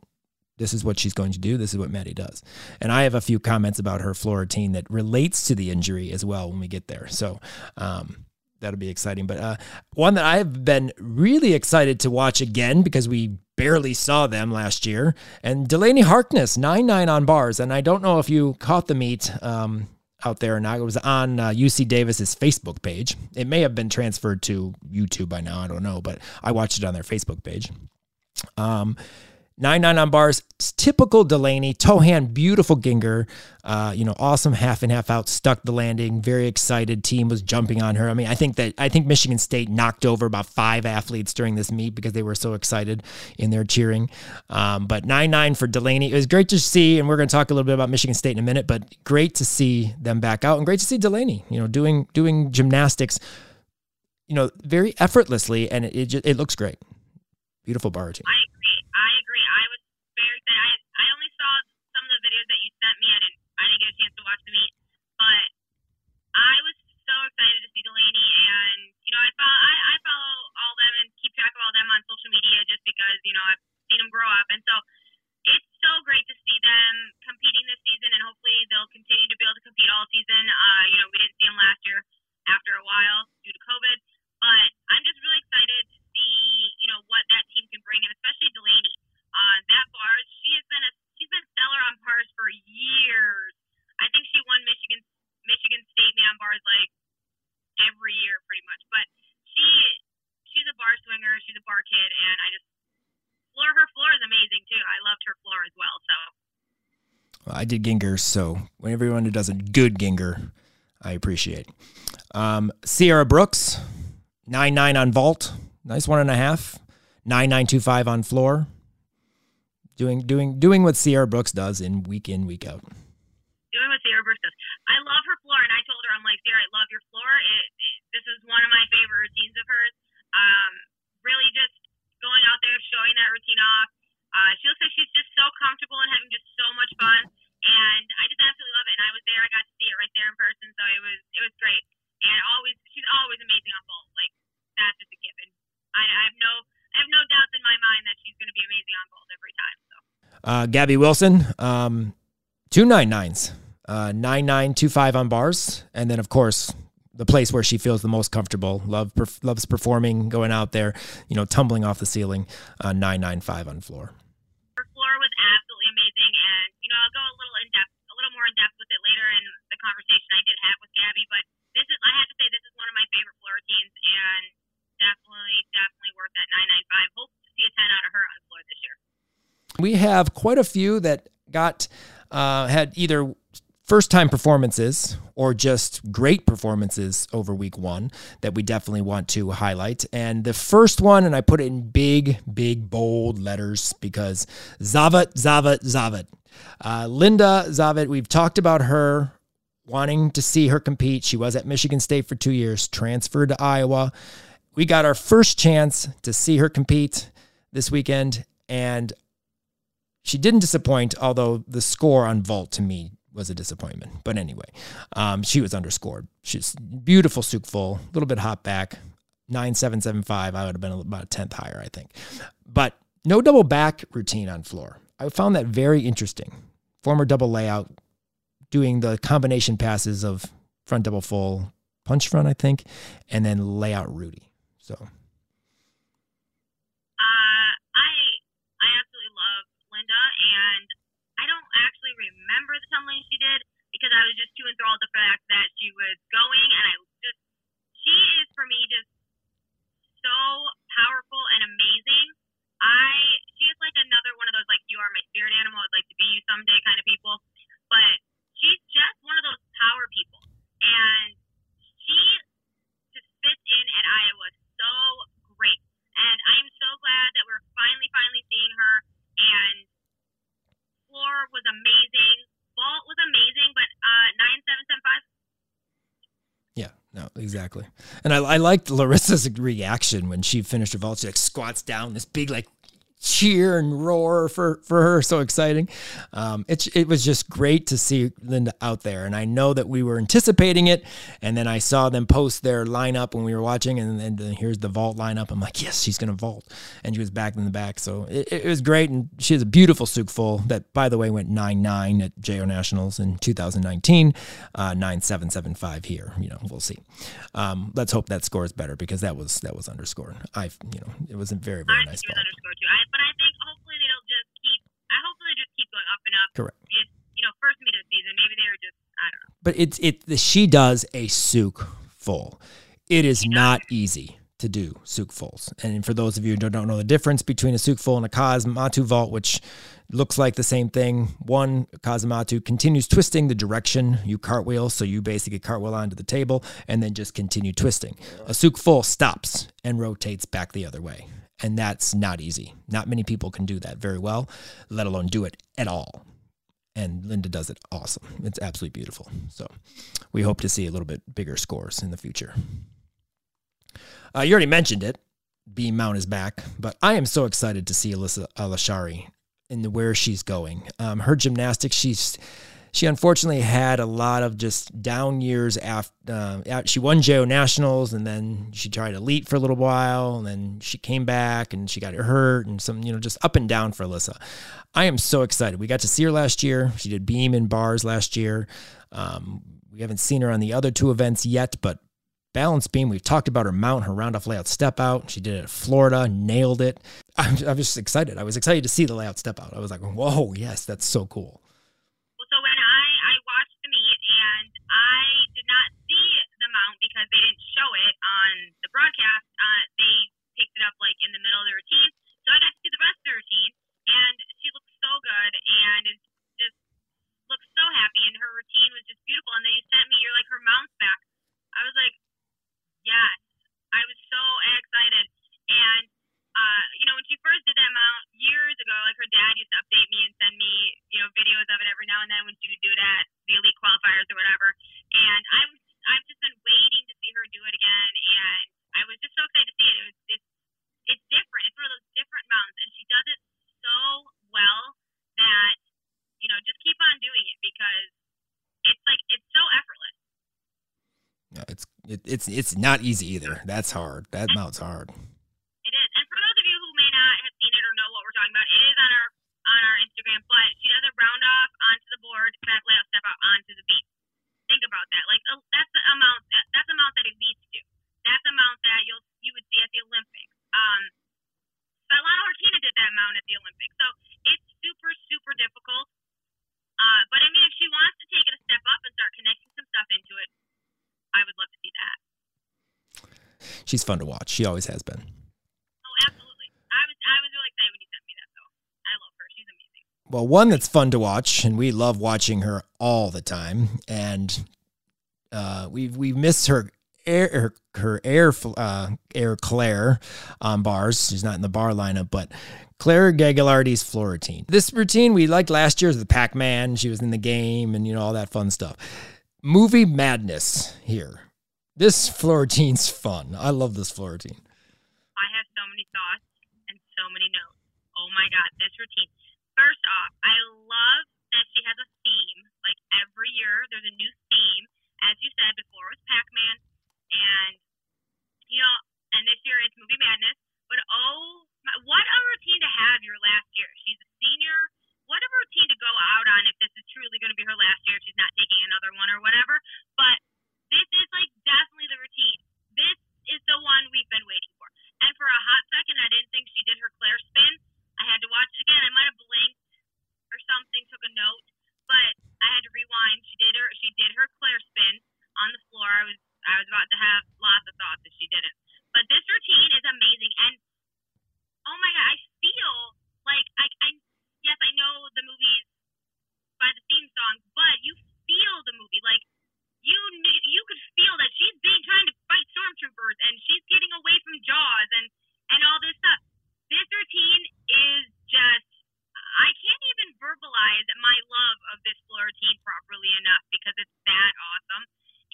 This is what she's going to do. This is what Maddie does. And I have a few comments about her floor routine that relates to the injury as well when we get there. So, um, that'll be exciting. But uh, one that I've been really excited to watch again because we barely saw them last year, and Delaney Harkness, 9 9 on bars. And I don't know if you caught the meet. Um, out there, and It was on uh, UC Davis's Facebook page. It may have been transferred to YouTube by now. I don't know, but I watched it on their Facebook page. Um, Nine nine on bars, typical Delaney. Toe hand, beautiful Ginger. Uh, you know, awesome half and half out, stuck the landing. Very excited. Team was jumping on her. I mean, I think that I think Michigan State knocked over about five athletes during this meet because they were so excited in their cheering. Um, but nine nine for Delaney. It was great to see, and we're going to talk a little bit about Michigan State in a minute. But great to see them back out, and great to see Delaney. You know, doing doing gymnastics. You know, very effortlessly, and it it, just, it looks great. Beautiful barging. I watch the meet. But I was so excited to see Delaney, and you know, I follow I, I follow all them and keep track of all them on social media just because you know I've seen them grow up, and so it's so great to see them competing this season, and hopefully they'll continue to be able to compete all season. Uh, you know, we didn't see them last year after a while due to COVID, but I'm just really excited to see you know what that team can bring, and especially Delaney. Uh, that bars, she has been a she's been stellar on pars for years I think she won Michigan Michigan State man bars like every year pretty much. But she she's a bar swinger, she's a bar kid, and I just floor her floor is amazing too. I loved her floor as well. So well, I did Ginger, so whenever everyone who does a good Ginger, I appreciate. Um, Sierra Brooks, nine nine on vault, nice one and a half. Nine nine two five on floor. Doing doing doing what Sierra Brooks does in week in week out. Does. I love her floor, and I told her I'm like Sierra, I love your floor. It, it, this is one of my favorite routines of hers. Um, really just going out there, showing that routine off. Uh, she looks like she's just so comfortable and having just so much fun, and I just absolutely love it. And I was there, I got to see it right there in person, so it was it was great. And always, she's always amazing on vault. Like that's just a given. I, I have no I have no doubts in my mind that she's going to be amazing on vault every time. So. Uh, Gabby Wilson, um, two nine nines, uh, nine nine two five on bars, and then of course the place where she feels the most comfortable. Love perf- loves performing, going out there, you know, tumbling off the ceiling. Uh, nine nine five on floor. Her floor was absolutely amazing, and you know, I'll go a little in depth, a little more in depth with it later in the conversation I did have with Gabby. But this is, I have to say, this is one of my favorite floor routines, and definitely, definitely worth that nine nine five. Hope to see a ten out of her on floor this year. We have quite a few that got uh, had either first time performances or just great performances over week one that we definitely want to highlight. And the first one, and I put it in big, big, bold letters because Zavit, Zavit, Zavit. Uh, Linda Zavit, we've talked about her wanting to see her compete. She was at Michigan State for two years, transferred to Iowa. We got our first chance to see her compete this weekend, and she didn't disappoint, although the score on vault to me was a disappointment. But anyway, um, she was underscored. She's beautiful Tsuk full, a little bit hot back, 9775. I would have been about a tenth higher, I think. But no double back routine on floor. I found that very interesting. Former double layout, doing the combination passes of front double full, punch front, I think, and then layout Rudy. So. Uh, I I absolutely love Linda, and I don't actually remember the tumbling she did because I was just too enthralled the fact that she was going, and I just she is for me just so powerful and amazing. I she is like another one of those like you are my spirit animal. I'd like to be you someday kind of people, but she's just one of those power people, and she just fits in at Iowa so great. And I am so glad that we're finally, finally seeing her. And floor was amazing. Vault was amazing, but uh, nine seven seven five. Yeah, no, exactly. And I, I liked Larissa's reaction when she finished her vault. She like squats down, this big like cheer and roar for for her. So exciting. Um, it it was just great to see Linda out there, and I know that we were anticipating it. And then I saw them post their lineup when we were watching, and then here's the vault lineup. I'm like, yes, she's gonna vault, and she was back in the back. So it, it was great, and she has a beautiful Tsuk full that, by the way, went nine nine at JO Nationals in 2019, uh, nine seven seven five here. You know, we'll see. Um, let's hope that score is better because that was that was underscored. I you know it was a very very nice. think it was vault. underscored too. I, but I think hopefully they'll just keep. I hopefully they just going up. Correct. Just you know, first meet of the season. Maybe they were just I don't know. but it's it she does a Tsuk full. It is not easy to do Tsuk fulls. And for those of you who don't know the difference between a Tsuk full and a Kasamatsu vault, which looks like the same thing, one Kasamatsu continues twisting the direction you cartwheel, so you basically cartwheel onto the table and then just continue twisting. A Tsuk full stops and rotates back the other way. And that's not easy. Not many people can do that very well, let alone do it at all and Linda does it awesome. It's absolutely beautiful. So we hope to see a little bit bigger scores in the future. Uh, you already mentioned it. Beam Mount is back, but I am so excited to see Alyssa Alashari and where she's going. Um, her gymnastics, she's she unfortunately had a lot of just down years after uh, she won JO Nationals and then she tried elite for a little while and then she came back and she got hurt and some, you know, just up and down for Alyssa. I am so excited. We got to see her last year. She did beam and bars last year. Um, we haven't seen her on the other two events yet, but balance beam, we've talked about her mount, her round off layout step out. She did it at Florida, nailed it. I'm, I'm just excited. I was excited to see the layout step out. I was like, whoa, yes, that's so cool. broadcast, uh, they picked it up like in the middle of the routine. So I got to see the rest of the routine, and she looked so good and just looked so happy, and her routine was just beautiful. And then you sent me, you're like her mom's back. I was like, yes, I was so excited. And uh, you know, when she first did that mount years ago, like her dad used to update me and send me, you know, videos of it every now and then when she would do it at the elite qualifiers or whatever. And I'm I've just been waiting to see her do it again and I was just so excited to see it. It was it's it's different. It's one of those different mounds, and she does it so well that you know just keep on doing it because it's like it's so effortless. Yeah, it's it, it's it's not easy either. That's hard. That mount's hard. Fun to watch. She always has been. Oh, absolutely. I was I was really excited when you sent me that though. I love her. She's amazing. Well, one that's fun to watch, and we love watching her all the time, and uh, we've we missed her air her air uh, air Claire on bars. She's not in the bar lineup, but Claire Gagliardi's floor routine. This routine we liked last year was the Pac Man. She was in the game, and you know all that fun stuff. Movie madness here. This floor routine's fun. I love this floor routine. I have so many thoughts and so many notes. Oh my god, this routine. First off, I love that she has a theme. Like every year, there's a new theme. As you said before, it was Pac-Man, and you know, and this year it's Movie Madness. But oh, my, what a routine to have your last year. She's a senior. What a routine to go out on if this is truly going to be her last year. She's not taking another one or whatever. But this is like definitely the routine. This is the one we've been waiting for. And for a hot second, I didn't think she did her Claire spin. I had to watch it again. I might have blinked or something, took a note, but I had to rewind. She did her. She did her Claire spin on the floor. I was I was about to have lots of thoughts if she didn't. But this routine is amazing, and oh my god, I feel like I, I yes, I know the movies by the theme song, but you feel the movie like you knew, you could feel that she's being trying to fight stormtroopers and she's getting away from Jaws and and all this stuff. This routine is just I can't even verbalize my love of this floor routine properly enough because it's that awesome.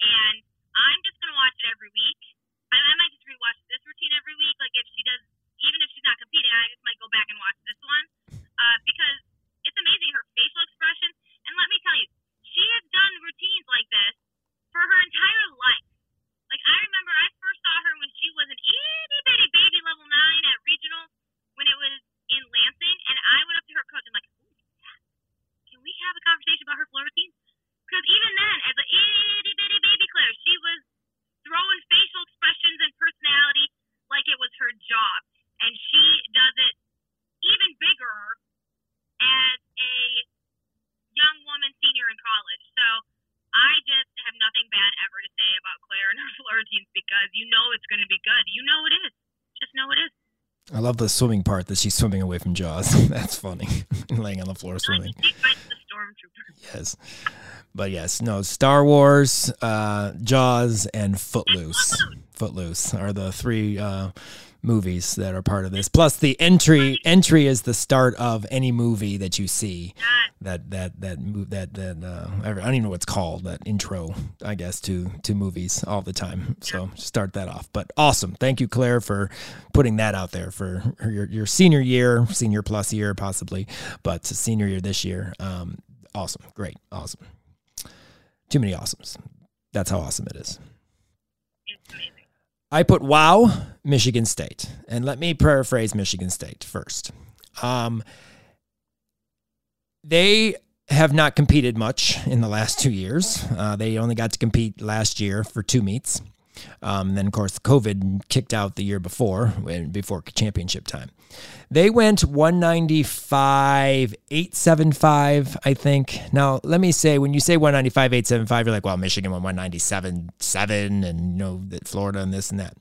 And I'm just gonna watch it every week. I, I might just rewatch this routine every week. Like if she does, even if she's not competing, I just might go back and watch this one uh, because it's amazing her facial expression. And let me tell you, she has done routines like this for her entire life. Like I remember I first saw her when she was an itty bitty baby level nine at regional when it was in Lansing, and I went up to her coach and like, can we have a conversation about her floor routine? Because even then, as an itty bitty baby Claire, she was throwing facial expressions and personality like it was her job, and she does it even bigger as a young woman senior in college. So I just have nothing bad ever to say about Claire and her floor routines because you know it's going to be good. You know it is. Just know it is. I love the swimming part that she's swimming away from Jaws. That's funny. Laying on the floor swimming. She fights the stormtrooper. Yes. But yes, no, Star Wars, uh, Jaws, and Footloose. Footloose are the three uh, movies that are part of this. Plus, the entry entry is the start of any movie that you see. That that that move that that uh, I don't even know what it's called. That intro, I guess, to to movies all the time. So start that off. But awesome, thank you, Claire, for putting that out there for your your senior year, senior plus year possibly, but senior year this year. Um, awesome, great, awesome. Too many awesomes. That's how awesome it is. I put wow, Michigan State. And let me paraphrase Michigan State first. Um, they have not competed much in the last two years. Uh, they only got to compete last year for two meets. Um, then, of course, COVID kicked out the year before, when, before championship time. They went 195, 875, I think. Now, let me say, when you say 195, 875, you're like, well, Michigan went 197, 7, and, you know, Florida and this and that.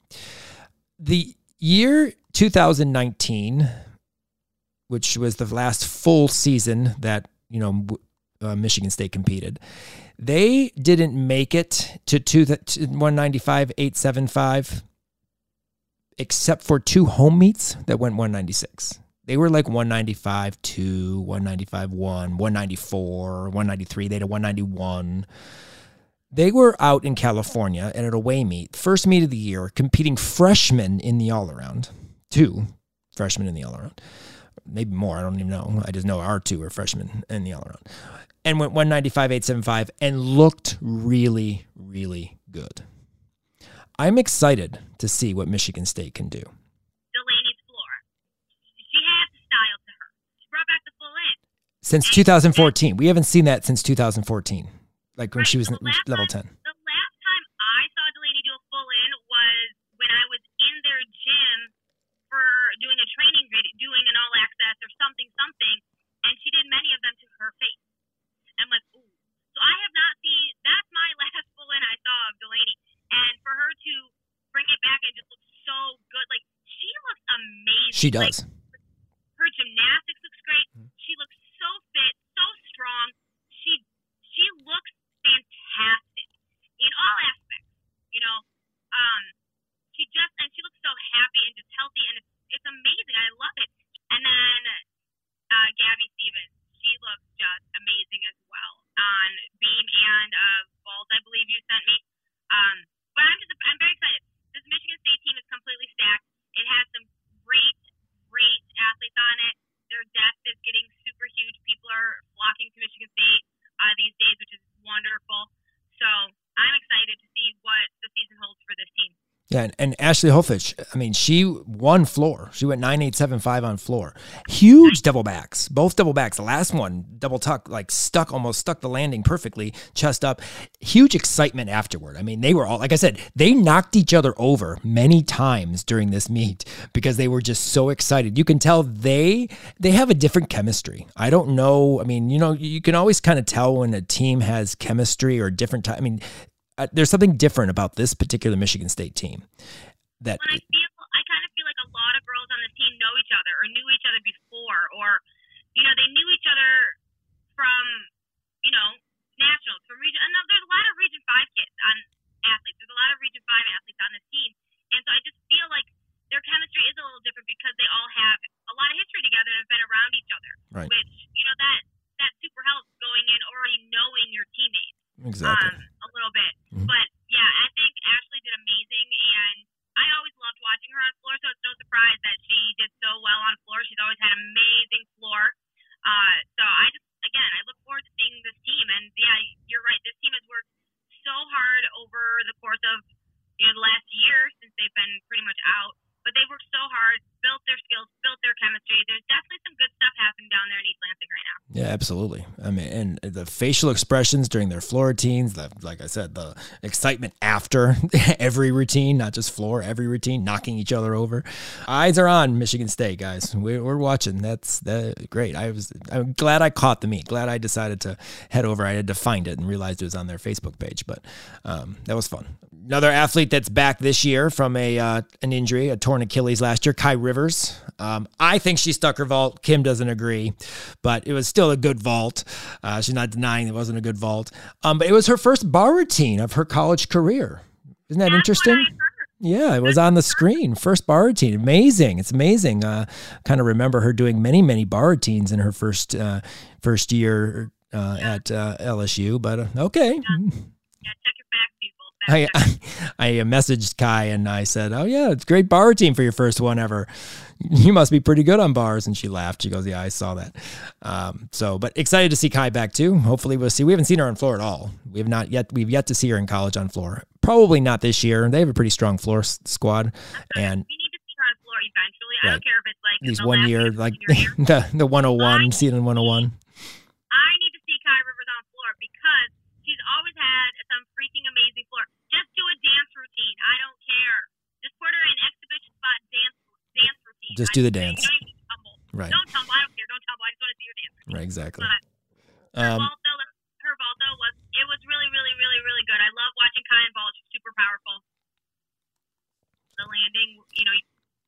The year 2019, which was the last full season that, you know, uh, Michigan State competed, they didn't make it to, two, to 195, 875 except for two home meets that went 196. They were like 195 2, 195 1, 194, 193. They had a 191. They were out in California at an away meet, first meet of the year, competing freshmen in the all around. Two freshmen in the all around. Maybe more. I don't even know. I just know our two are freshmen in the all around. And went 195, 875 and looked really, really good. I'm excited to see what Michigan State can do. Delaney's floor. She has the style to her. She back the full. Since 2014, we haven't seen that since 2014, like when she was so the last level 10. The last time I saw Delaney do a full in was when I was in their gym for doing a training video, doing an all access or something, something, and she did many of them to her face. I'm like, ooh. So I have not seen. That's my last full in I saw of Delaney, and for her to bring it back and just look so good, like she looks amazing. She Like, does. her gymnastics looks great. Mm-hmm. She looks so fit, so strong. She she looks fantastic in all aspects. You know, um, she just and she looks so happy and just healthy, and it's it's amazing. I love it. And then uh, Gabby Stevens, she looks just amazing as well on beam and uh, vault. I believe you sent me. Um, but I'm just I'm very excited. This Michigan State team is completely stacked. It has some great great athletes on it. Their depth is getting super huge. People are flocking to Michigan State uh, these days, which is wonderful. So I'm excited to see what the season holds for this team. Yeah, and, and Ashley Holfich, I mean, she won floor. She went 9875 on floor. Huge double backs, both double backs. The last one, double tuck, like stuck, almost stuck the landing perfectly, chest up. Huge excitement afterward. I mean, they were all, like I said, they knocked each other over many times during this meet because they were just so excited. You can tell they they have a different chemistry. I don't know. I mean, you know, you can always kind of tell when a team has chemistry or different time. I mean, uh, there's something different about this particular Michigan State team that When I feel, I kind of feel like a lot of girls on this team know each other or knew each other before, or you know, they knew each other from you know nationals from region. And there's a lot of Region Five kids on athletes. There's a lot of Region Five athletes on this team, and so I just feel like their chemistry is a little different because they all have a lot of history together and have been around each other. Right. Which you know that that super helps going in already knowing your teammates exactly. um, a little bit. Mhm. But yeah, I think Ashley did amazing, and I always loved watching her on floor. So it's no surprise that she did so well on floor. She's always had amazing floor. Uh, so I just again, I look forward to seeing this team. And yeah, you're right. This team has worked so hard over the course of you know the last year since they've been pretty much out. But they worked so hard, built their skills, built their chemistry. There's definitely some good stuff happening down there in East Lansing right now. Yeah, absolutely. I mean, and the facial expressions during their floor routines, the, like I said, the excitement after every routine, not just floor, every routine, knocking each other over. Eyes are on Michigan State, guys. We're, we're watching. That's that, great. I was I'm glad I caught the meet. Glad I decided to head over. I had to find it and realized it was on their Facebook page, but um, that was fun. Another athlete that's back this year from a uh, an injury, a torn Achilles last year, Kai Rivers. Um, I think she stuck her vault. Kim doesn't agree, but it was still a good vault. Uh, she's not denying it wasn't a good vault. Um, but it was her first bar routine of her college career. Isn't that That's interesting? What I heard. Yeah, it was on the screen. First bar routine. Amazing. It's amazing. Uh, kind of remember her doing many, many bar routines in her first uh, first year uh, at uh, LSU. But uh, okay. Yeah, facts, people. I, I I messaged Kai and I said, "Oh yeah, it's great bar routine for your first one ever. You must be pretty good on bars." And she laughed. She goes, "Yeah, I saw that." Um, so, but excited to see Kai back too. Hopefully, we'll see. We haven't seen her on floor at all. We have not yet. We've yet to see her in college on floor. Probably not this year. They have a pretty strong floor s- squad, and we need to see her on floor eventually. I don't care if it's like these the one year, like year. the the 101 season 101. I need to see Kai Rivers on floor because she's always had some freaking amazing floor. Just do a dance routine. I don't care. Just put her in exhibition spot dance dance routine. Just I do the dance. Don't tumble. Right. Don't tumble. I don't care. Don't tumble. I just want to see your dance. routine. Right. Exactly. But her Um, vault though, her though was it was really really really really good. I love watching Kai and vault. She's super powerful. The landing, you know,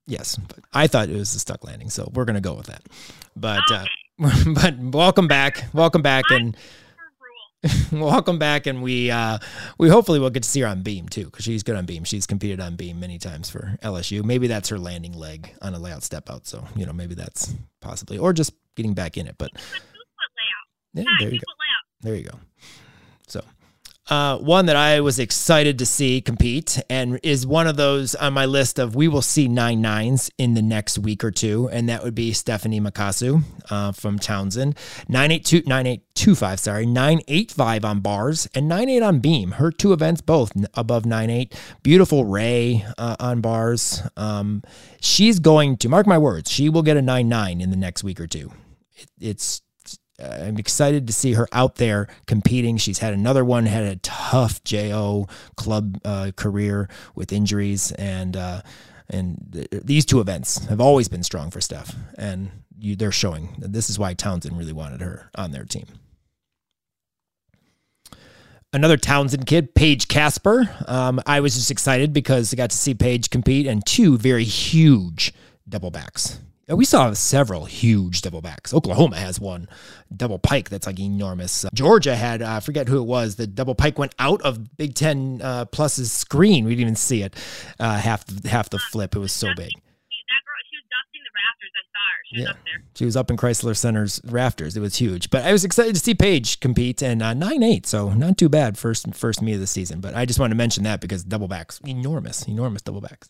yes, but I thought it was a stuck landing, so we're gonna go with that. But uh, but welcome back, welcome back, and welcome back, and we uh, we hopefully will get to see her on beam too, because she's good on beam. She's competed on beam many times for LSU. Maybe that's her landing leg on a layout step out. So you know, maybe that's possibly, or just getting back in it. But But two foot layout. yeah, there you go. There you go. So, Uh, one that I was excited to see compete and is one of those on my list of we will see nine nines in the next week or two, and that would be Stephanie Makasu uh, from Towson. 982, 9825, sorry, 985 on bars and 98 on beam. Her two events both above 98. Beautiful Ray uh, on bars. Um, she's going to, mark my words, she will get a 9 9 in the next week or two. It, it's I'm excited to see her out there competing. She's had another one, had a tough JO club uh, career with injuries, and uh, and th- these two events have always been strong for Steph, and you, they're showing. This is why Towson really wanted her on their team. Another Towson kid, Paige Casper. Um, I was just excited because I got to see Paige compete in two very huge double backs we saw several huge double backs. Oklahoma has one double pike that's like enormous. Uh, Georgia had, uh, I forget who it was, the double pike went out of Big Ten uh, Plus's screen. We didn't even see it. Uh, half the, half the flip. It was so big. yeah. She was up in Crisler Center's rafters. It was huge. But I was excited to see Paige compete and uh, 9-8, so not too bad first first me of the season. But I just wanted to mention that because double backs, enormous, enormous double backs.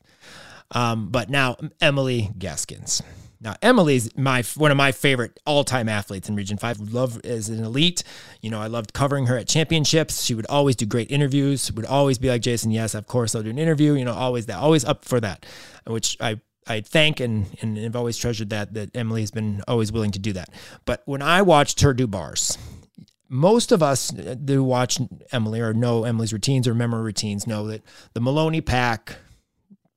Um, but now Emily Gaskins. Now Emily's my one of my favorite all-time athletes in Region 5. Love as an elite. You know, I loved covering her at championships. She would always do great interviews, would always be like Jason, yes, of course I'll do an interview, you know, always that, always up for that, which I I thank and and have always treasured that that Emily has been always willing to do that. But when I watched her do bars, most of us uh, who watch Emily or know Emily's routines or memory routines know that the Maloney pack,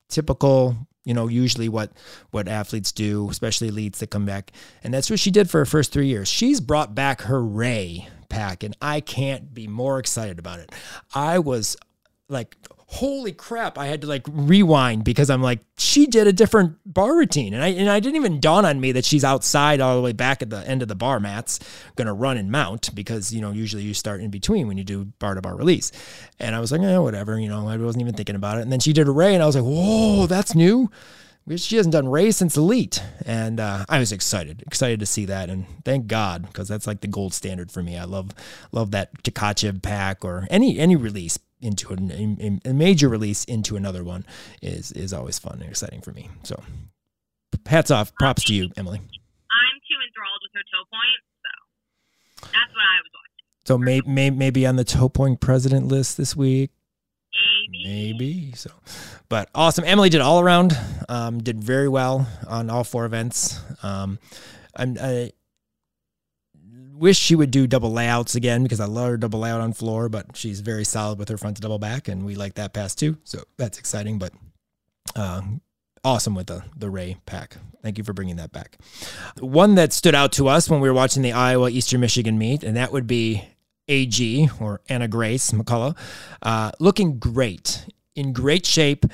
typical you know, usually what what athletes do, especially elites that come back. And that's what she did for her first three years. She's brought back her Ray pack, and I can't be more excited about it. I was like holy crap, I had to like rewind because I'm like, she did a different bar routine. And I and I didn't even dawn on me that she's outside all the way back at the end of the bar mats, gonna run and mount because you know, usually you start in between when you do bar to bar release. And I was like, eh, whatever, you know, I wasn't even thinking about it. And then she did a ray and I was like, whoa, that's new. She hasn't done Ray since Elite, and uh, I was excited, excited to see that, and thank God because that's like the gold standard for me. I love, love that Tkachev pack or any any release into a, a major release into another one is is always fun and exciting for me. So, hats off, props to you, Emily. I'm too enthralled with her toe point, so that's what I was watching. So may, may, maybe on the toe point president list this week. Maybe. Maybe so, but awesome. Emily did all around. Um, did very well on all four events. Um, I'm, I, wish she would do double layouts again because I love her double layout on floor, but she's very solid with her front to double back, and we like that pass too. So that's exciting, but uh, awesome with the the Ray pack. Thank you for bringing that back. One that stood out to us when we were watching the Iowa Eastern Michigan meet, and that would be AG or Anna Grace McCullough, uh, looking great, in great shape.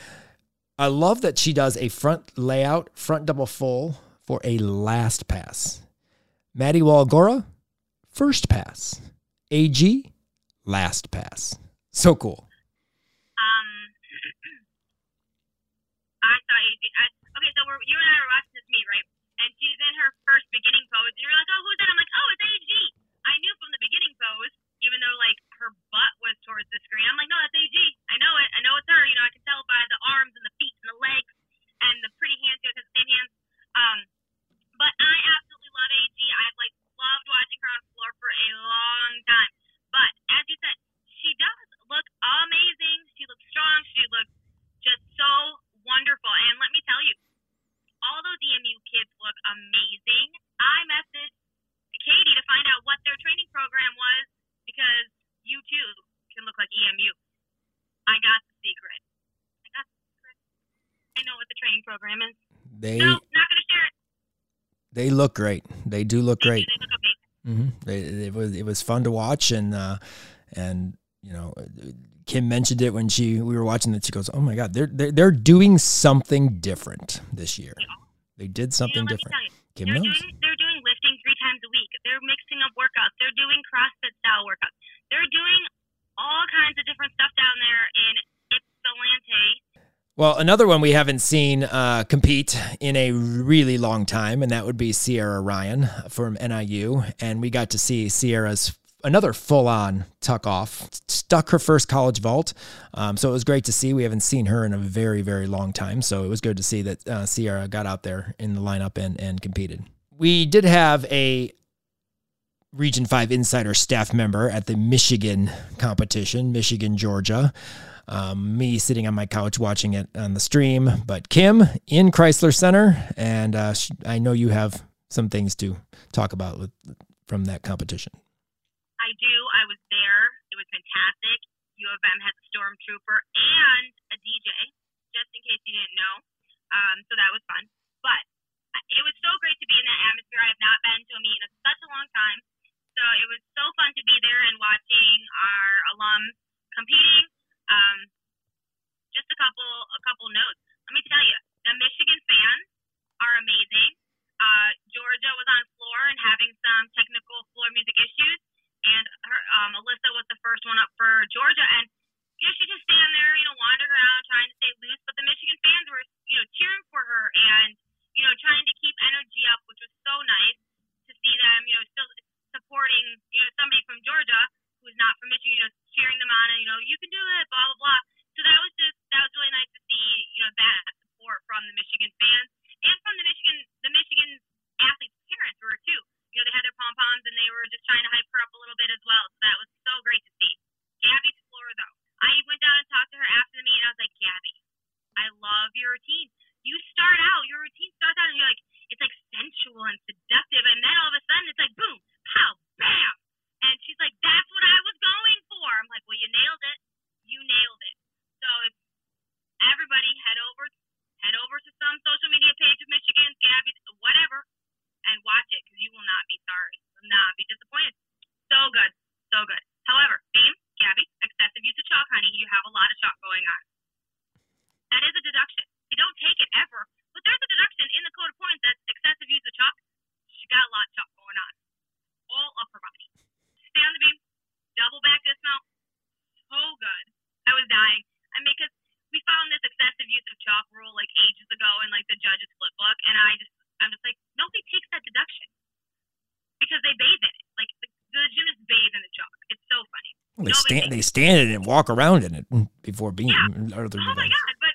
I love that she does a front layout, front double full for a last pass. Maddie Walgora, first pass. AG, last pass. So cool. Um, I AG. Okay, so we're, you and I were watching this meet, right? And she's in her first beginning pose, you're like, oh, who's that? I'm like, oh, it's AG. I knew from the beginning pose, even though like her butt was towards the screen. I'm like, no, that's AG. I know it. I know it's her. You know, I can tell by the arms and the feet and the legs and the pretty hands. Same hands. Um, but I absolutely love AG. I've like loved watching her on floor for a long time. But as you said, she does look amazing. She looks strong. She looks just so wonderful. And let me tell you, all those EMU kids look amazing. I messaged Katie to find out what their training program was because you too can look like EMU. I got the secret. I got the secret. I know what the training program is. They no, not gonna share it. They look great. They do look great. do, they look Mm-hmm. It, it was it was fun to watch, and uh, and you know, Kim mentioned it when she we were watching that. She goes, "Oh my God, they're they're, they're doing something different this year. They did something you know, different." you, Kim they're knows. Doing, they're doing lifting three times a week. They're mixing up workouts. They're doing CrossFit style workouts. They're doing all kinds of different stuff down there in Ypsilanti. Well, another one we haven't seen uh, compete in a really long time, and that would be Sierra Ryan from NIU. And we got to see Sierra's another full on tuck off. stuck her first college vault. Um, so it was great to see. We haven't seen her in a very, very long time. So it was good to see that uh, Sierra got out there in the lineup and, and competed. We did have a Region 5 Insider staff member at the Michigan competition, Michigan, Georgia. Um, me sitting on my couch watching it on the stream, but Kim in Crisler Center, and uh, I know you have some things to talk about with, from that competition. I do. I was there. It was fantastic. U of M has a stormtrooper and a DJ, just in case you didn't know. Um, so that was fun. But it was so great to be in that atmosphere. I have not been to a meet in such a long time. So it was so fun to be there and watching our alums competing. Um, just a couple a couple notes. Let me tell you, the Michigan fans are amazing. Uh, Georgia was on floor and having some technical floor music issues, and her um, Alyssa was the first one up for Georgia, and you know she just stand there, you know, wandering around trying to stay loose, but the Michigan fans were, you know, cheering for her and you know trying to keep energy up, which was so nice to see them, you know, still supporting, you know, somebody from Georgia who's not from Michigan, you know, cheering them on and, you know, you can do it, blah, blah, blah. So that was just, that was really nice to see, you know, that support from the Michigan fans and from the Michigan, the Michigan athletes' parents were too. You know, they had their pom poms and they were just trying to hype her up a little bit as well. So that was so great to see. Gabby's floor, though. I went down and talked to her after the meet and I was like, Gabby, I love your routine. You start out, your routine starts out and you're like, it's like sensual and seductive. And then all of a sudden it's like, boom, pow, bam. And she's like, that's what I was going for. I'm like, well, you nailed it. You nailed it. So if everybody head over, head over to some social media page of Michigan's, Gabby's, whatever, and watch it because you will not be sorry. Will not be disappointed. So good. So good. However, Beam, Gabby, excessive use of chalk, honey. You have a lot of chalk going on. That is a deduction. You don't take it ever, but there's a deduction in the code of points that's excessive use of chalk. She got a lot of chalk going on all upper body. Stay on the beam, double back dismount. Oh, so good. I was dying. I mean, because we found this excessive use of chalk rule like ages ago in like the judge's flip book, and I just, I'm just like, nobody takes that deduction because they bathe in it. Like the, the gymnasts bathe in the chalk. It's so funny. Well, they stand, they stand in it and walk around in it before being. Yeah. oh my god! But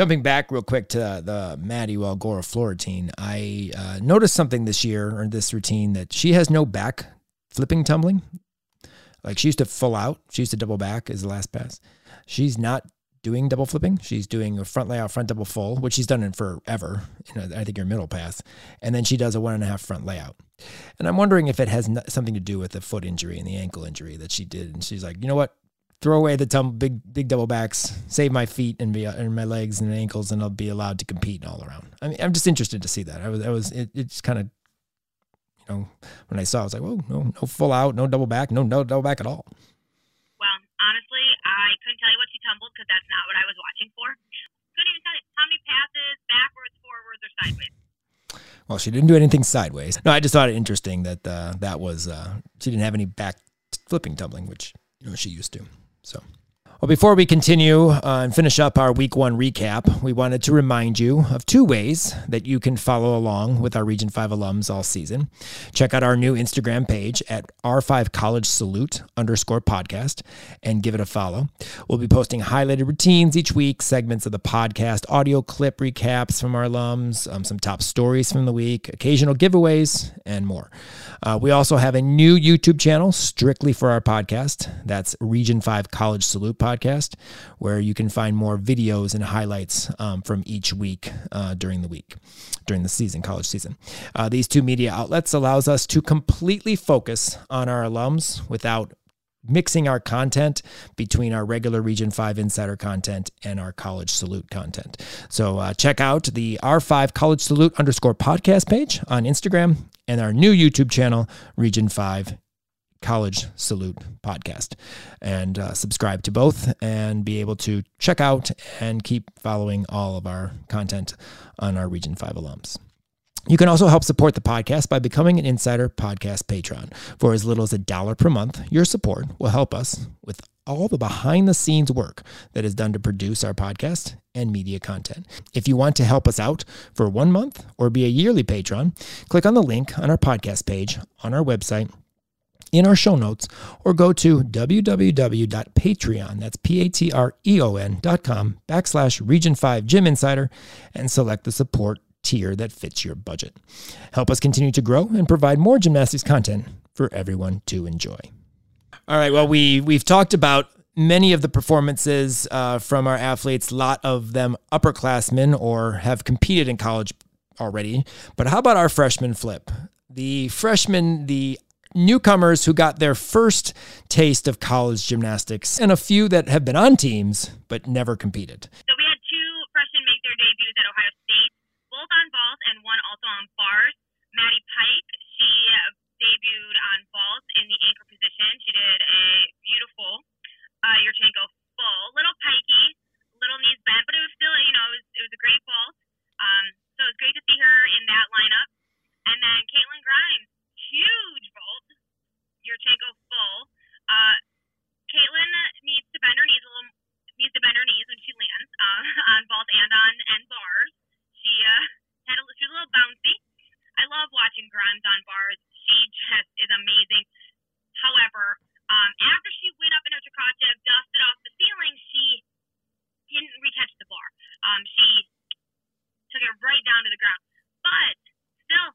jumping back real quick to the Maddie Waligora floor routine, I uh, noticed something this year or this routine that she has no back flipping tumbling. Like she used to full out, she used to double back as the last pass. She's not doing double flipping. She's doing a front layout, front double full, which she's done in forever. You know, I think your middle pass, and then she does a one and a half front layout. And I'm wondering if it has something to do with the foot injury and the ankle injury that she did. And she's like, you know what? Throw away the tum- big big double backs, save my feet and be and my legs and ankles, and I'll be allowed to compete all around. I mean, I'm just interested to see that. I was, I was, it, it's kind of, you know, when I saw, it, I was like, whoa, no, no full out, no double back, no, no double back at all. Well, honestly, I couldn't tell you what she tumbled because that's not what I was watching for. Couldn't even tell you how many passes, backwards, forwards, or sideways. Well, she didn't do anything sideways. No, I just thought it interesting that uh, that was uh, she didn't have any back flipping tumbling, which you know she used to. So. Well, before we continue uh, and finish up our week one recap, we wanted to remind you of two ways that you can follow along with our Region 5 alums all season. Check out our new Instagram page at R5 College Salute underscore podcast and give it a follow. We'll be posting highlighted routines each week, segments of the podcast, audio clip recaps from our alums, um, some top stories from the week, occasional giveaways, and more. Uh, we also have a new YouTube channel strictly for our podcast. That's Region 5 College Salute Podcast podcast, where you can find more videos and highlights um, from each week uh, during the week, during the season, college season. Uh, these two media outlets allows us to completely focus on our alums without mixing our content between our regular Region 5 Insider content and our College Salute content. So uh, check out the R5 College Salute underscore podcast page on Instagram and our new YouTube channel, Region 5 College Salute podcast and uh, subscribe to both and be able to check out and keep following all of our content on our Region 5 alums. You can also help support the podcast by becoming an Insider Podcast patron. For as little as a dollar per month, your support will help us with all the behind the scenes work that is done to produce our podcast and media content. If you want to help us out for one month or be a yearly patron, click on the link on our podcast page on our website in our show notes or go to www.patreon, that's P-A-T-R-E-O-N dot com backslash region 5 gym insider and select the support tier that fits your budget. Help us continue to grow and provide more gymnastics content for everyone to enjoy. All right, well, we, we've talked about many of the performances uh, from our athletes, a lot of them upperclassmen or have competed in college already. But how about our freshman flip? The freshman, the newcomers who got their first taste of college gymnastics, and a few that have been on teams but never competed. So we had two freshmen make their debuts at Ohio State, both on vault and one also on bars. Maddie Pike, she debuted on vault in the anchor position. She did a beautiful uh, Yurchenko full, little pikey, little knees bent, but it was still, you know, it was, it was a great vault. Um, so it was great to see her in that lineup. And then Caitlin Grimes, huge vault, Yurchenko full. Uh, Caitlin needs to bend her knees a little, needs to bend her knees when she lands uh, on vault and on and bars. She uh, had a, she was a little bouncy. I love watching Grimes on bars. She just is amazing. However, um, after she went up in her Tkachev, dusted off the ceiling, she didn't retouch the bar. Um, she took it right down to the ground. But still,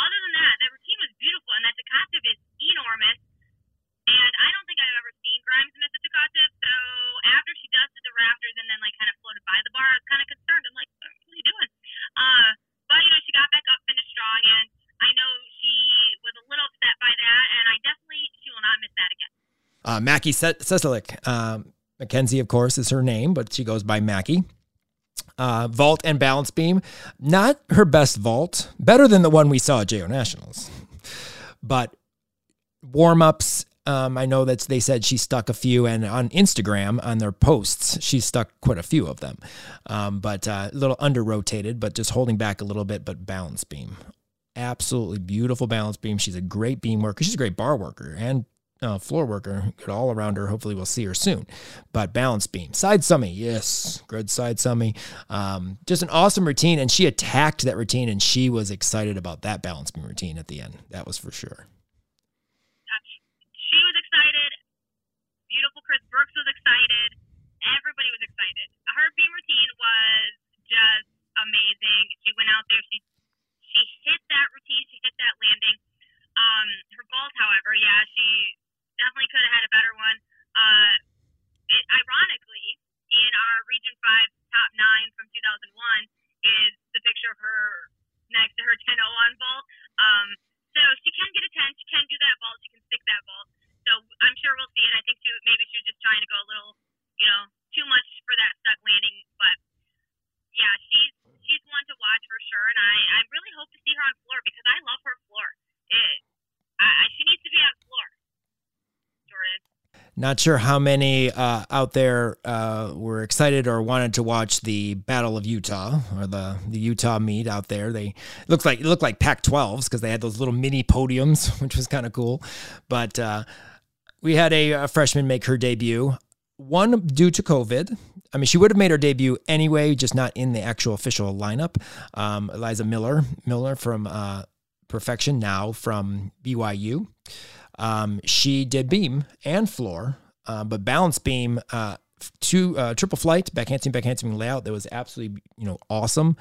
other than that, that routine was beautiful, and that Tkachev is enormous. And I don't think I've ever seen Grimes miss a Tkachev. So after she dusted the rafters and then like kind of floated by the bar, I was kind of concerned. I'm like, what are you doing? Uh, but you know, she got back up, finished strong, and I know she was a little upset by that, and I definitely she will not miss that again. Uh, Mackie Seselik, um, Mackenzie, of course, is her name, but she goes by Mackie uh, vault and balance beam. Not her best vault, better than the one we saw at JO Nationals. But warm ups, um, I know that they said she stuck a few, and on Instagram, on their posts, she stuck quite a few of them. Um, but uh, a little under rotated, but just holding back a little bit, but balance beam. Absolutely beautiful balance beam. She's a great beam worker. She's a great bar worker and uh, floor worker, good all around her. Hopefully, we'll see her soon. But balance beam, side summy, yes, good side summy. Um, just an awesome routine, and she attacked that routine, and she was excited about that balance beam routine at the end. That was for sure. She was excited. Beautiful Chris Brooks was excited. everybody was excited. Her beam routine was just amazing. She went out there, she she hit that routine, she hit that landing. Um, her vault, however, yeah, she definitely could have had a better one. Uh, it, ironically, in our Region 5 top nine from 2001 is the picture of her next to her 10 on vault. Um, so she can get a 10, she can do that vault, she can stick that vault. So I'm sure we'll see it. I think too, maybe she was just trying to go a little, you know, too much for that stuck landing. But yeah, she's she's one to watch for sure, and I I really hope to see her on floor because I love her floor. It, I, she needs to be on floor. Jordan. Not sure how many uh, out there uh, were excited or wanted to watch the Battle of Utah or the, the Utah meet out there. They looked like it looked like Pac-12s because they had those little mini podiums, which was kind of cool. But uh, we had a, a, freshman make her debut. One due to COVID. I mean, she would have made her debut anyway, just not in the actual official lineup. Um, Eliza Miller, Miller from uh, Perfection, now from BYU. Um, she did beam and floor, uh, but balance beam, uh, two uh, triple flight, back handspring, back handspring layout that was absolutely you know awesome.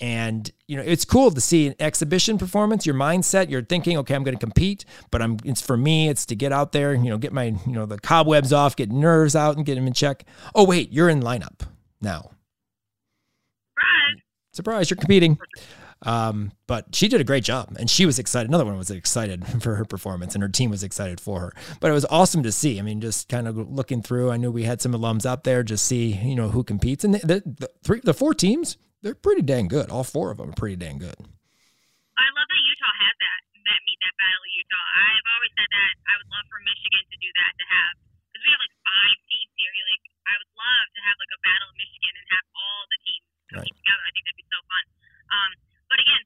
And you know it's cool to see an exhibition performance. Your mindset, you're thinking, okay, I'm going to compete, but I'm. It's for me. It's to get out there, you know, get my you know the cobwebs off, get nerves out, and get them in check. Oh wait, you're in lineup now. Surprise! Surprise! You're competing. Um, but she did a great job and she was excited. Another one was excited for her performance and her team was excited for her. But it was awesome to see. I mean, just kind of looking through, I knew we had some alums out there, just see, you know, who competes. And the, the, the three, the four teams, they're pretty dang good. All four of them are pretty dang good. I love that Utah had that, that meet, that battle of Utah. I've always said that I would love for Michigan to do that, to have, because we have like five teams here. Like, I would love to have like a battle of Michigan and have all the teams compete right. together. I think that'd be so fun. Um, but again,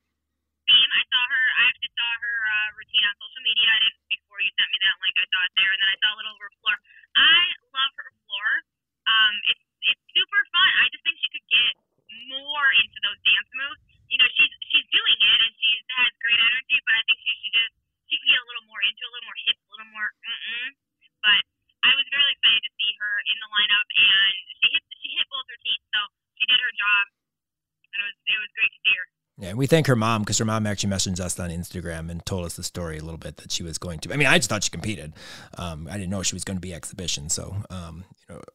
Beam, I saw her. I actually saw her uh, routine on social media. I didn't before you sent me that link. I saw it there, and then I saw a little over floor. I love her floor. Um, it's it's super fun. I just think she could get more into those dance moves. You know, she's she's doing it, and she has great energy. But I think she should just she can get a little more into a little more hips, a little more. Mm-mm. But I was really excited to see her in the lineup, and she hit she hit both routines, so she did her job, and it was it was great to see her. Yeah, we thank her mom because her mom actually messaged us on Instagram and told us the story a little bit that she was going to. I mean, I just thought she competed. Um, I didn't know she was going to be exhibition, so um,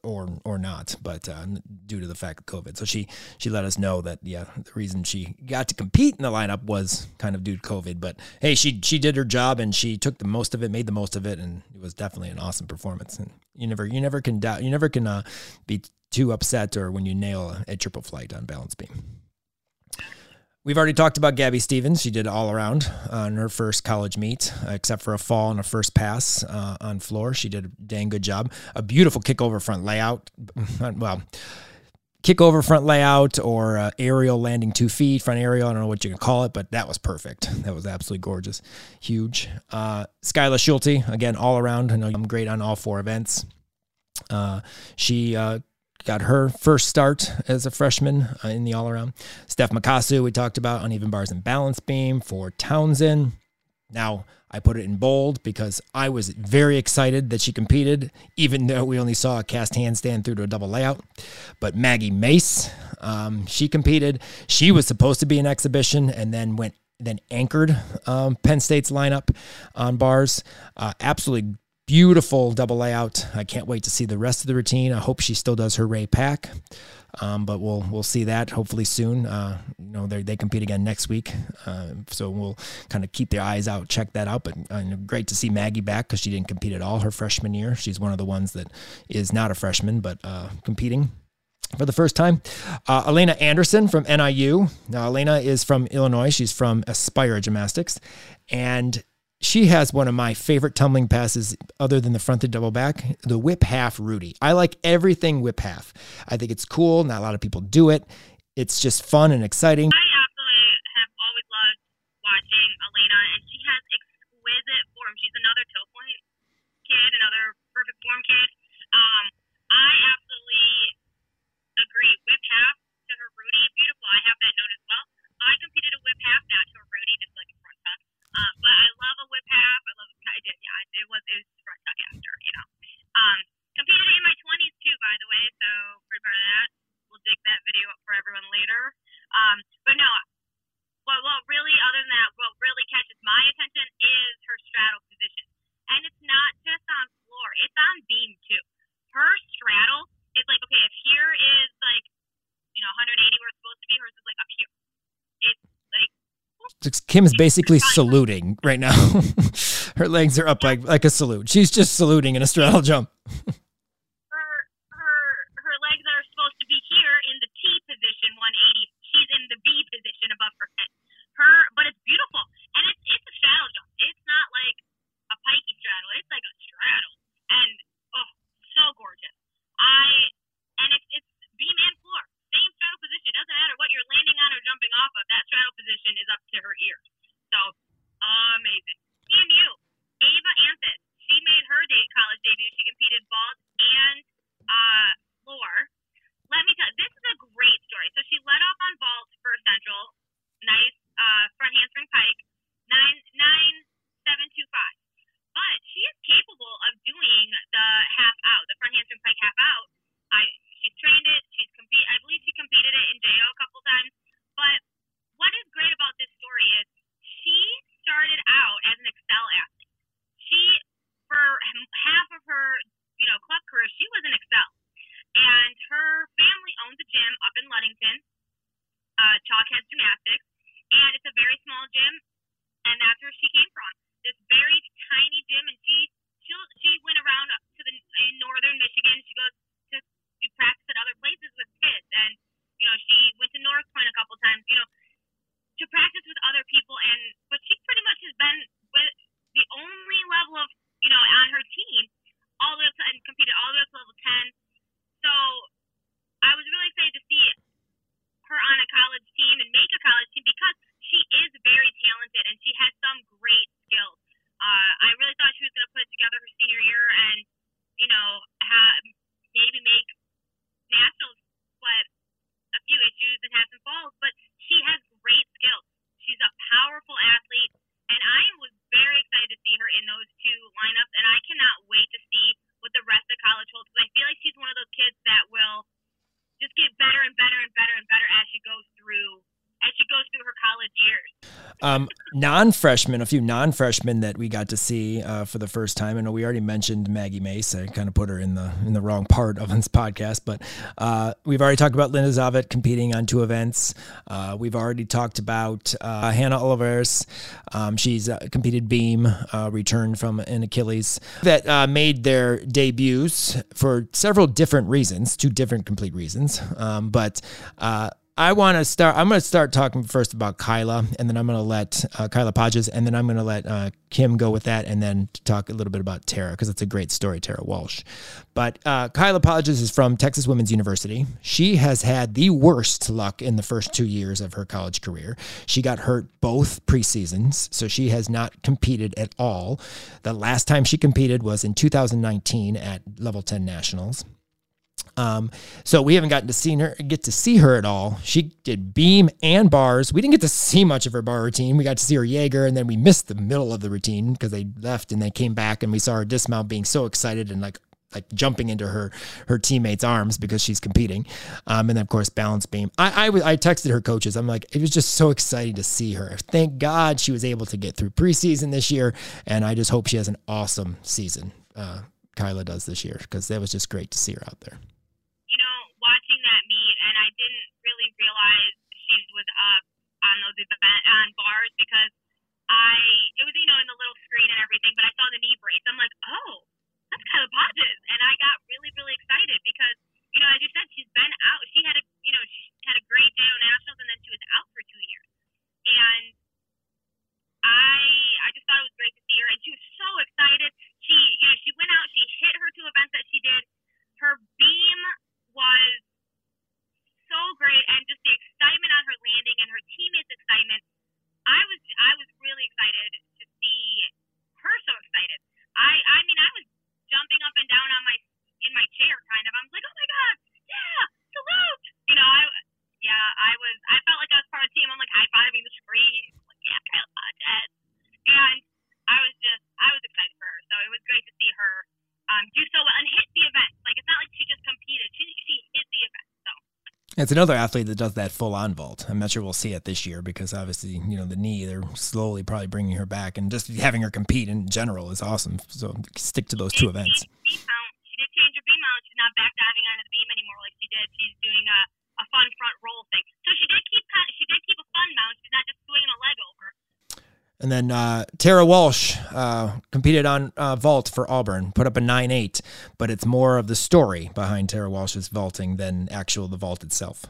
or or not, but uh, due to the fact of COVID, so she she let us know that yeah, the reason she got to compete in the lineup was kind of due to COVID. But hey, she she did her job and she took the most of it, made the most of it, and it was definitely an awesome performance. And you never you never can doubt you never can uh, be too upset or when you nail a, a triple flight on balance beam. We've already talked about Gabby Stevens. She did all around on her first college meet, except for a fall and a first pass uh, on floor. She did a dang good job. A beautiful kick over front layout. Well, kick over front layout or uh, aerial landing two feet, front aerial. I don't know what you can call it, but that was perfect. That was absolutely gorgeous. Huge. Uh, Skyla Schulte, again, all around. I know I'm great on all four events. Uh, she uh, got her first start as a freshman uh, in the all around. Steph Makasu, we talked about uneven bars and balance beam for Towson. Now, I put it in bold because I was very excited that she competed, even though we only saw a cast handstand through to a double layout. But Maggie Mace, um, she competed. She was supposed to be an exhibition and then went then anchored um, Penn State's lineup on bars. Uh, absolutely beautiful double layout. I can't wait to see the rest of the routine. I hope she still does her Ray Pak, um, but we'll we'll see that hopefully soon. Uh, you know they they compete again next week, uh, so we'll kind of keep their eyes out, check that out. But uh, great to see Maggie back because she didn't compete at all her freshman year. She's one of the ones that is not a freshman but uh, competing for the first time. Uh, Elena Anderson from NIU. Now, Elena is from Illinois. She's from Aspire Gymnastics. And she has one of my favorite tumbling passes other than the fronted double back, the whip half Rudy. I like everything whip half. I think it's cool. Not a lot of people do it. It's just fun and exciting. I absolutely have always loved watching Elena, and she has exquisite form. She's another toe point kid, another perfect form kid. Um, I absolutely agree. Whip half to her Rudy, beautiful. I have that note as well. I competed a whip half now to a Rudy, just like. Um, but I love a whip half. I love I did, yeah. It was it was just front tuck after, you know. Um, competed in my 20s too, by the way. So for part of that, we'll dig that video up for everyone later. Um, but no, what what really other than that, what really catches my attention is her straddle position, and it's not just on floor; it's on beam too. Her straddle is like okay, if here is like you know 180 where it's supposed to be, hers is like up here. It's like basically saluting right now. her legs are up like like a salute. She's just saluting in a straddle jump. her her her legs are supposed to be here in the T position, 180. She's in the V position above her head. Her, but it's beautiful, and it's it's a straddle jump. It's not like a pikey straddle. It's like a straddle, and oh, so gorgeous. I and it's it's same straddle position. It doesn't matter what you're landing on or jumping off of. That straddle position is up to her ears. So amazing. CMU, Ava Anthus. She made her date college debut. She competed vault and uh, floor. Let me tell this is a great story. So she led off on vault for Central. Nice uh, front handspring pike, nine nine seven two five. But she is capable of doing the half out, the front handspring pike half out. I she's trained it. She's compete. I believe she competed it in JO a couple times. But what is great about this story is she started out as an Excel athlete. She, for half of her, you know, club career, she was an Excel, and her family owns a gym up in Ludington, uh, Chalkhead Gymnastics, and it's a very small gym, and that's where she came from. This very tiny gym, and she she she went around to the in northern Michigan. She goes practice at other places with kids, and you know she went to North Point a couple times. You know to practice with other people and but she pretty much has been with the only level of you know on her team all the way up and competed all the way up to level ten. So I was really excited to see her on a college team and make a college team because she is very talented and she has some great skills. Uh, I really thought she was going to put it together her senior year and you know have, maybe make nationals, but a few issues and had some falls. But she has great skills. She's a powerful athlete, and I was very excited to see her in those two lineups. And I cannot wait to see what the rest of college holds because I feel like she's one of those kids that will just get better and better and better and better as she goes through as she goes through her college years. Um, non-freshmen, a few non-freshmen that we got to see uh, for the first time. I know we already mentioned Maggie Mace. I kind of put her in the in the wrong part of this podcast, but uh, we've already talked about Linda Zavet competing on two events. Uh, we've already talked about uh, Hannah Oliveris. Um, she's uh, competed beam, uh, returned from an Achilles that made their debuts for several different reasons, two different complete reasons. Um, but I want to start. I'm going to start talking first about Kyla, and then I'm going to let uh, Kyla Podges, and then I'm going to let uh, Kim go with that, and then talk a little bit about Tara because it's a great story, Tara Walsh. But uh, Kyla Podges is from Texas Women's University. She has had the worst luck in the first two years of her college career. She got hurt both preseasons, so she has not competed at all. The last time she competed was in 2019 at Level 10 Nationals. Um, so we haven't gotten to see her get to see her at all. She did beam and bars. We didn't get to see much of her bar routine. We got to see her Jaeger, and then we missed the middle of the routine because they left and they came back, and we saw her dismount being so excited and like like jumping into her her teammates' arms because she's competing, um, and then of course balance beam. I, I I texted her coaches. I'm like, it was just so exciting to see her. Thank God she was able to get through preseason this year, and I just hope she has an awesome season. Uh, Kyla does this year because that was just great to see her out there watching that meet, and I didn't really realize she was up on those event on bars because I it was you know in the little screen and everything, but I saw the knee brace. I'm like, oh, that's Kyla Podges, and I got really really excited because you know as you said, she's been out. She had a you know she had a great JO nationals, and then she was out for two years, and I I just thought it was great to see her, and she was so excited. She you know she went out, she hit her two events that she did. Her beam was so great, and just the excitement on her landing and her teammates' excitement. I was I was really excited to see her so excited. I I mean I was jumping up and down on my in my chair kind of. I was like, oh my god, yeah, salute. You know, I yeah, I was I felt like I was part of the team. I'm like high fiving the screen. I'm like yeah, Kyla Podges. And I was just I was excited for her. So it was great to see her um, do so well and hit the event. Like it's not like she just competed; she she hit the event. So. It's another athlete that does that full on vault. I'm not sure we'll see it this year because obviously, you know, the knee, they're slowly probably bringing her back and just having her compete in general is awesome. So stick to those two events. And then uh, Tara Walsh uh, competed on uh, vault for Auburn, put up a 9-8, but it's more of the story behind Tara Walsh's vaulting than actual the vault itself.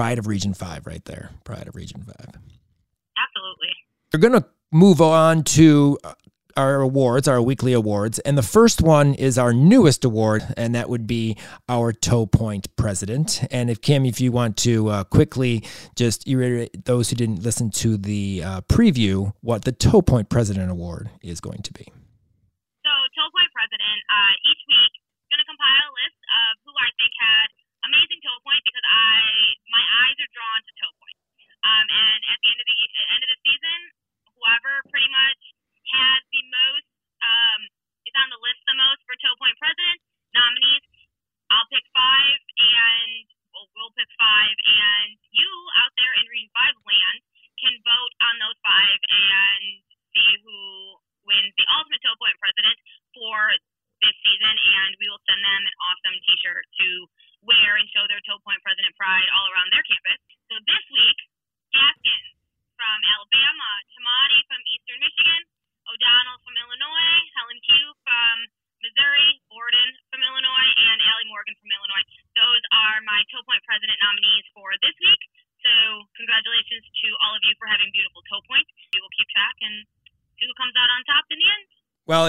pride of Region 5 right there. Pride of Region 5. Absolutely. We're going to move on to uh, our awards, our weekly awards. And the first one is our newest award, and that would be our Toe Point President. And if Kim, if you want to uh, quickly just reiterate those who didn't listen to the uh, preview, what the Toe Point President Award is going to be.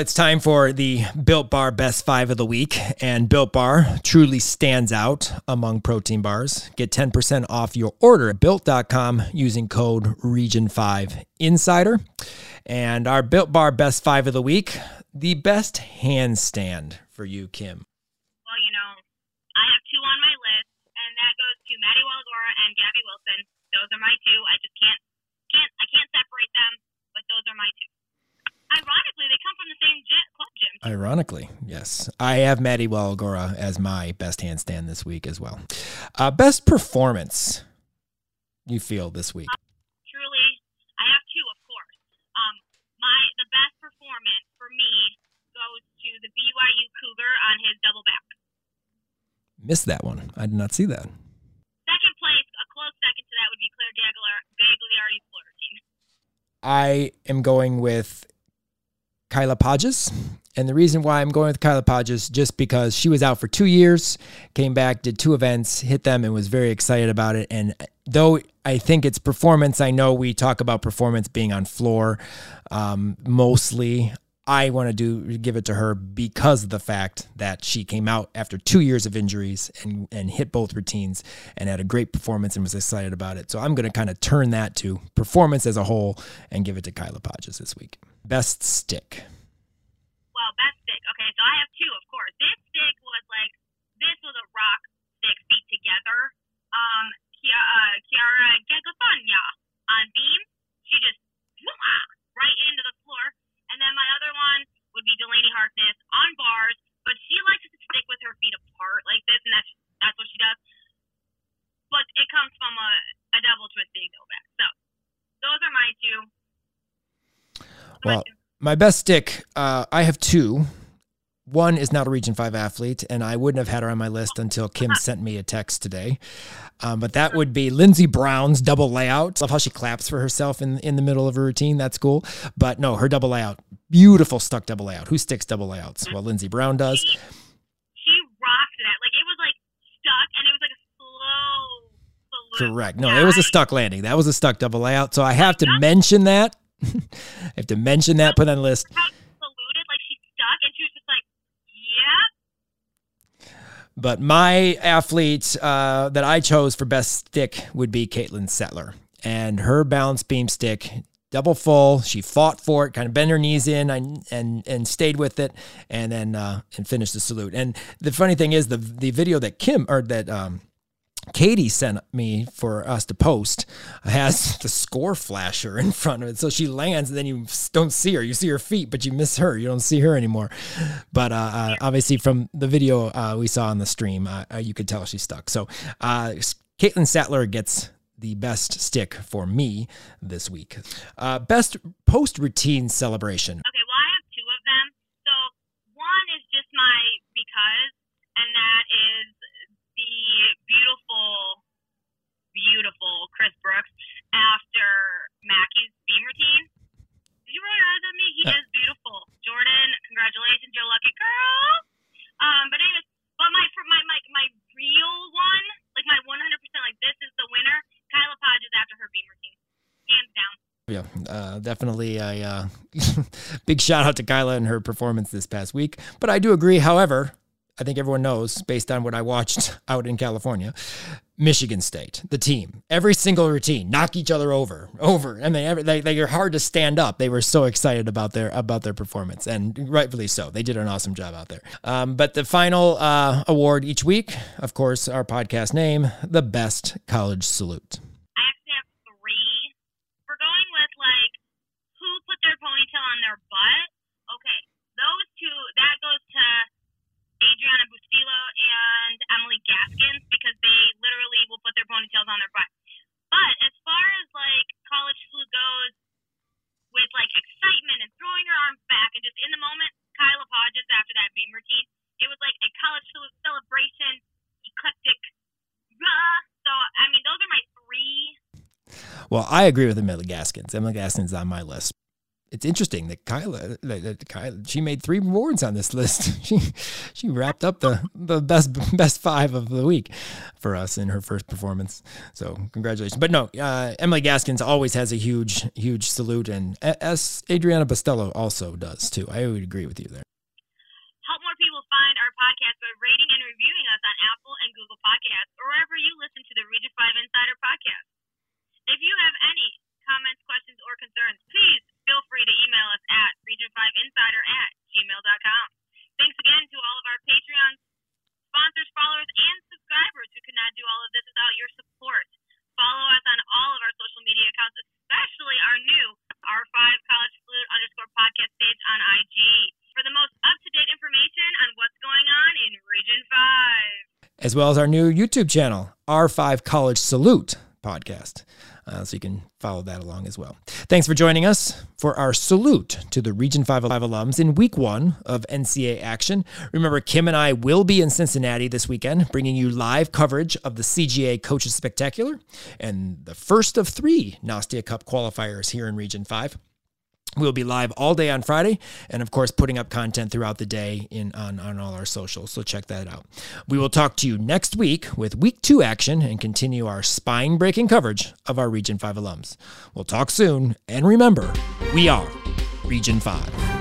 it's time for the Built Bar Best Five of the Week. And Built Bar truly stands out among protein bars. Get 10% off your order at built.com using code Region5 Insider. And our Built Bar Best Five of the Week the best handstand for you, Kim. Ironically, yes. I have Maddie Waligora as my best handstand this week as well. Uh, best performance you feel this week? Truly, I have two, of course. Um, my the best performance for me goes to the BYU Cougar on his double back. Missed that one. I did not see that. Second place, a close second to that would be Claire Gagliardi's Florida team. I am going with Kyla Podges. And the reason why I'm going with Kyla Podges just because she was out for two years, came back, did two events, hit them, and was very excited about it. And though I think it's performance, I know we talk about performance being on floor um, mostly. I want to do give it to her because of the fact that she came out after two years of injuries and and hit both routines and had a great performance and was excited about it. So I'm going to kind of turn that to performance as a whole and give it to Kyla Podges this week. Best stick. Well, best stick. Okay, so I have two, of course. This stick was like this was a rock stick, feet together. Um, uh, Chiara Gagliafagna on beam, she just right into the floor. And then my other one would be Delaney Harkness on bars, but she likes to stick with her feet apart like this, and that's that's what she does. But it comes from a, a double twisting go back. So those are my two. Well, my best stick, uh, I have two. One is not a Region 5 athlete, and I wouldn't have had her on my list until Kim sent me a text today. Um, but that would be Lindsey Brown's double layout. Love how she claps for herself in, in the middle of her routine. That's cool. But no, her double layout, beautiful stuck double layout. Who sticks double layouts? Well, Lindsey Brown does. She, she rocked that. Like it was like stuck, and it was like a slow. Correct. No, it was a stuck landing. That was a stuck double layout. So I have to mention that. I have to mention that, put on the list. How she saluted, like she stuck, and she was just like, "Yep." But my athlete uh, that I chose for best stick would be Caitlin Settler. And her balance beam stick, double full. She fought for it, kind of bent her knees in and and, and stayed with it, and then uh, and finished the salute. And the funny thing is, the the video that Kim or that um, Katie sent me for us to post has the score flasher in front of it. So she lands and then you don't see her. You see her feet, but you miss her. You don't see her anymore. But uh, uh, obviously, from the video uh, we saw on the stream, uh, uh, you could tell she's stuck. So uh, Caitlin Sattler gets the best stick for me this week. Best post routine celebration. Okay, well, I have two of them. So one is just my because, and that is beautiful, beautiful Chris Brooks after Mackey's beam routine. Did you roll your eyes at me? He is beautiful. Jordan, congratulations, you're a lucky girl. Um, but anyways, but my for my my my real one, like my 100% like this is the winner. Kyla Podges after her beam routine, hands down. Yeah, uh, definitely a uh, big shout out to Kyla and her performance this past week. But I do agree, however, I think everyone knows based on what I watched out in California, Michigan State, the team, every single routine, knock each other over, over. Mean, every, they, they are hard to stand up. They were so excited about their about their performance, and rightfully so. They did an awesome job out there. Um, but the final uh, award each week, of course, our podcast name, the best college salute. I actually have three. We're going with like who put their ponytail on their butt. Okay, those two. That goes to Adriana Bustillo and Emily Gaskins because they literally will put their ponytails on their butt. But as far as like college salute goes, with like excitement and throwing your arms back and just in the moment, Kyla Podges after that beam routine, it was like a college salute celebration, eclectic. Rah. So I mean, those are my three Well, I agree with Emily Gaskins. Emily Gaskins on my list. It's interesting that Kyla, that, Kyla, she made three awards on this list. She she wrapped up the the best best five of the week for us in her first performance. So congratulations. But no, uh, Emily Gaskins always has a huge huge salute, and as Adriana Bastello also does too. I would agree with you there. help more people find our podcast by rating and reviewing us on Apple and Google Podcasts or wherever you listen to the Region 5 Insider podcast. If you have any comments, questions, or concerns, please feel free to email us at region5insider at gmail.com. Thanks again to all of our Patreon sponsors, followers, and subscribers who could not do all of this without your support. Follow us on all of our social media accounts, especially our new R5 College Salute underscore podcast page on IG for the most up to date information on what's going on in Region 5. As well as our new YouTube channel, R5 College Salute podcast. Uh, so you can follow that along as well. Thanks for joining us for our salute to the Region 5 alums in week one of NCAA action. Remember, Kim and I will be in Cincinnati this weekend, bringing you live coverage of the CGA Coaches Spectacular and the first of three Nastia Cup qualifiers here in Region 5. We'll be live all day on Friday, and of course, putting up content throughout the day in on, on all our socials. So check that out. We will talk to you next week with week two action and continue our spine breaking coverage of our Region 5 alums. We'll talk soon, and remember, we are Region 5.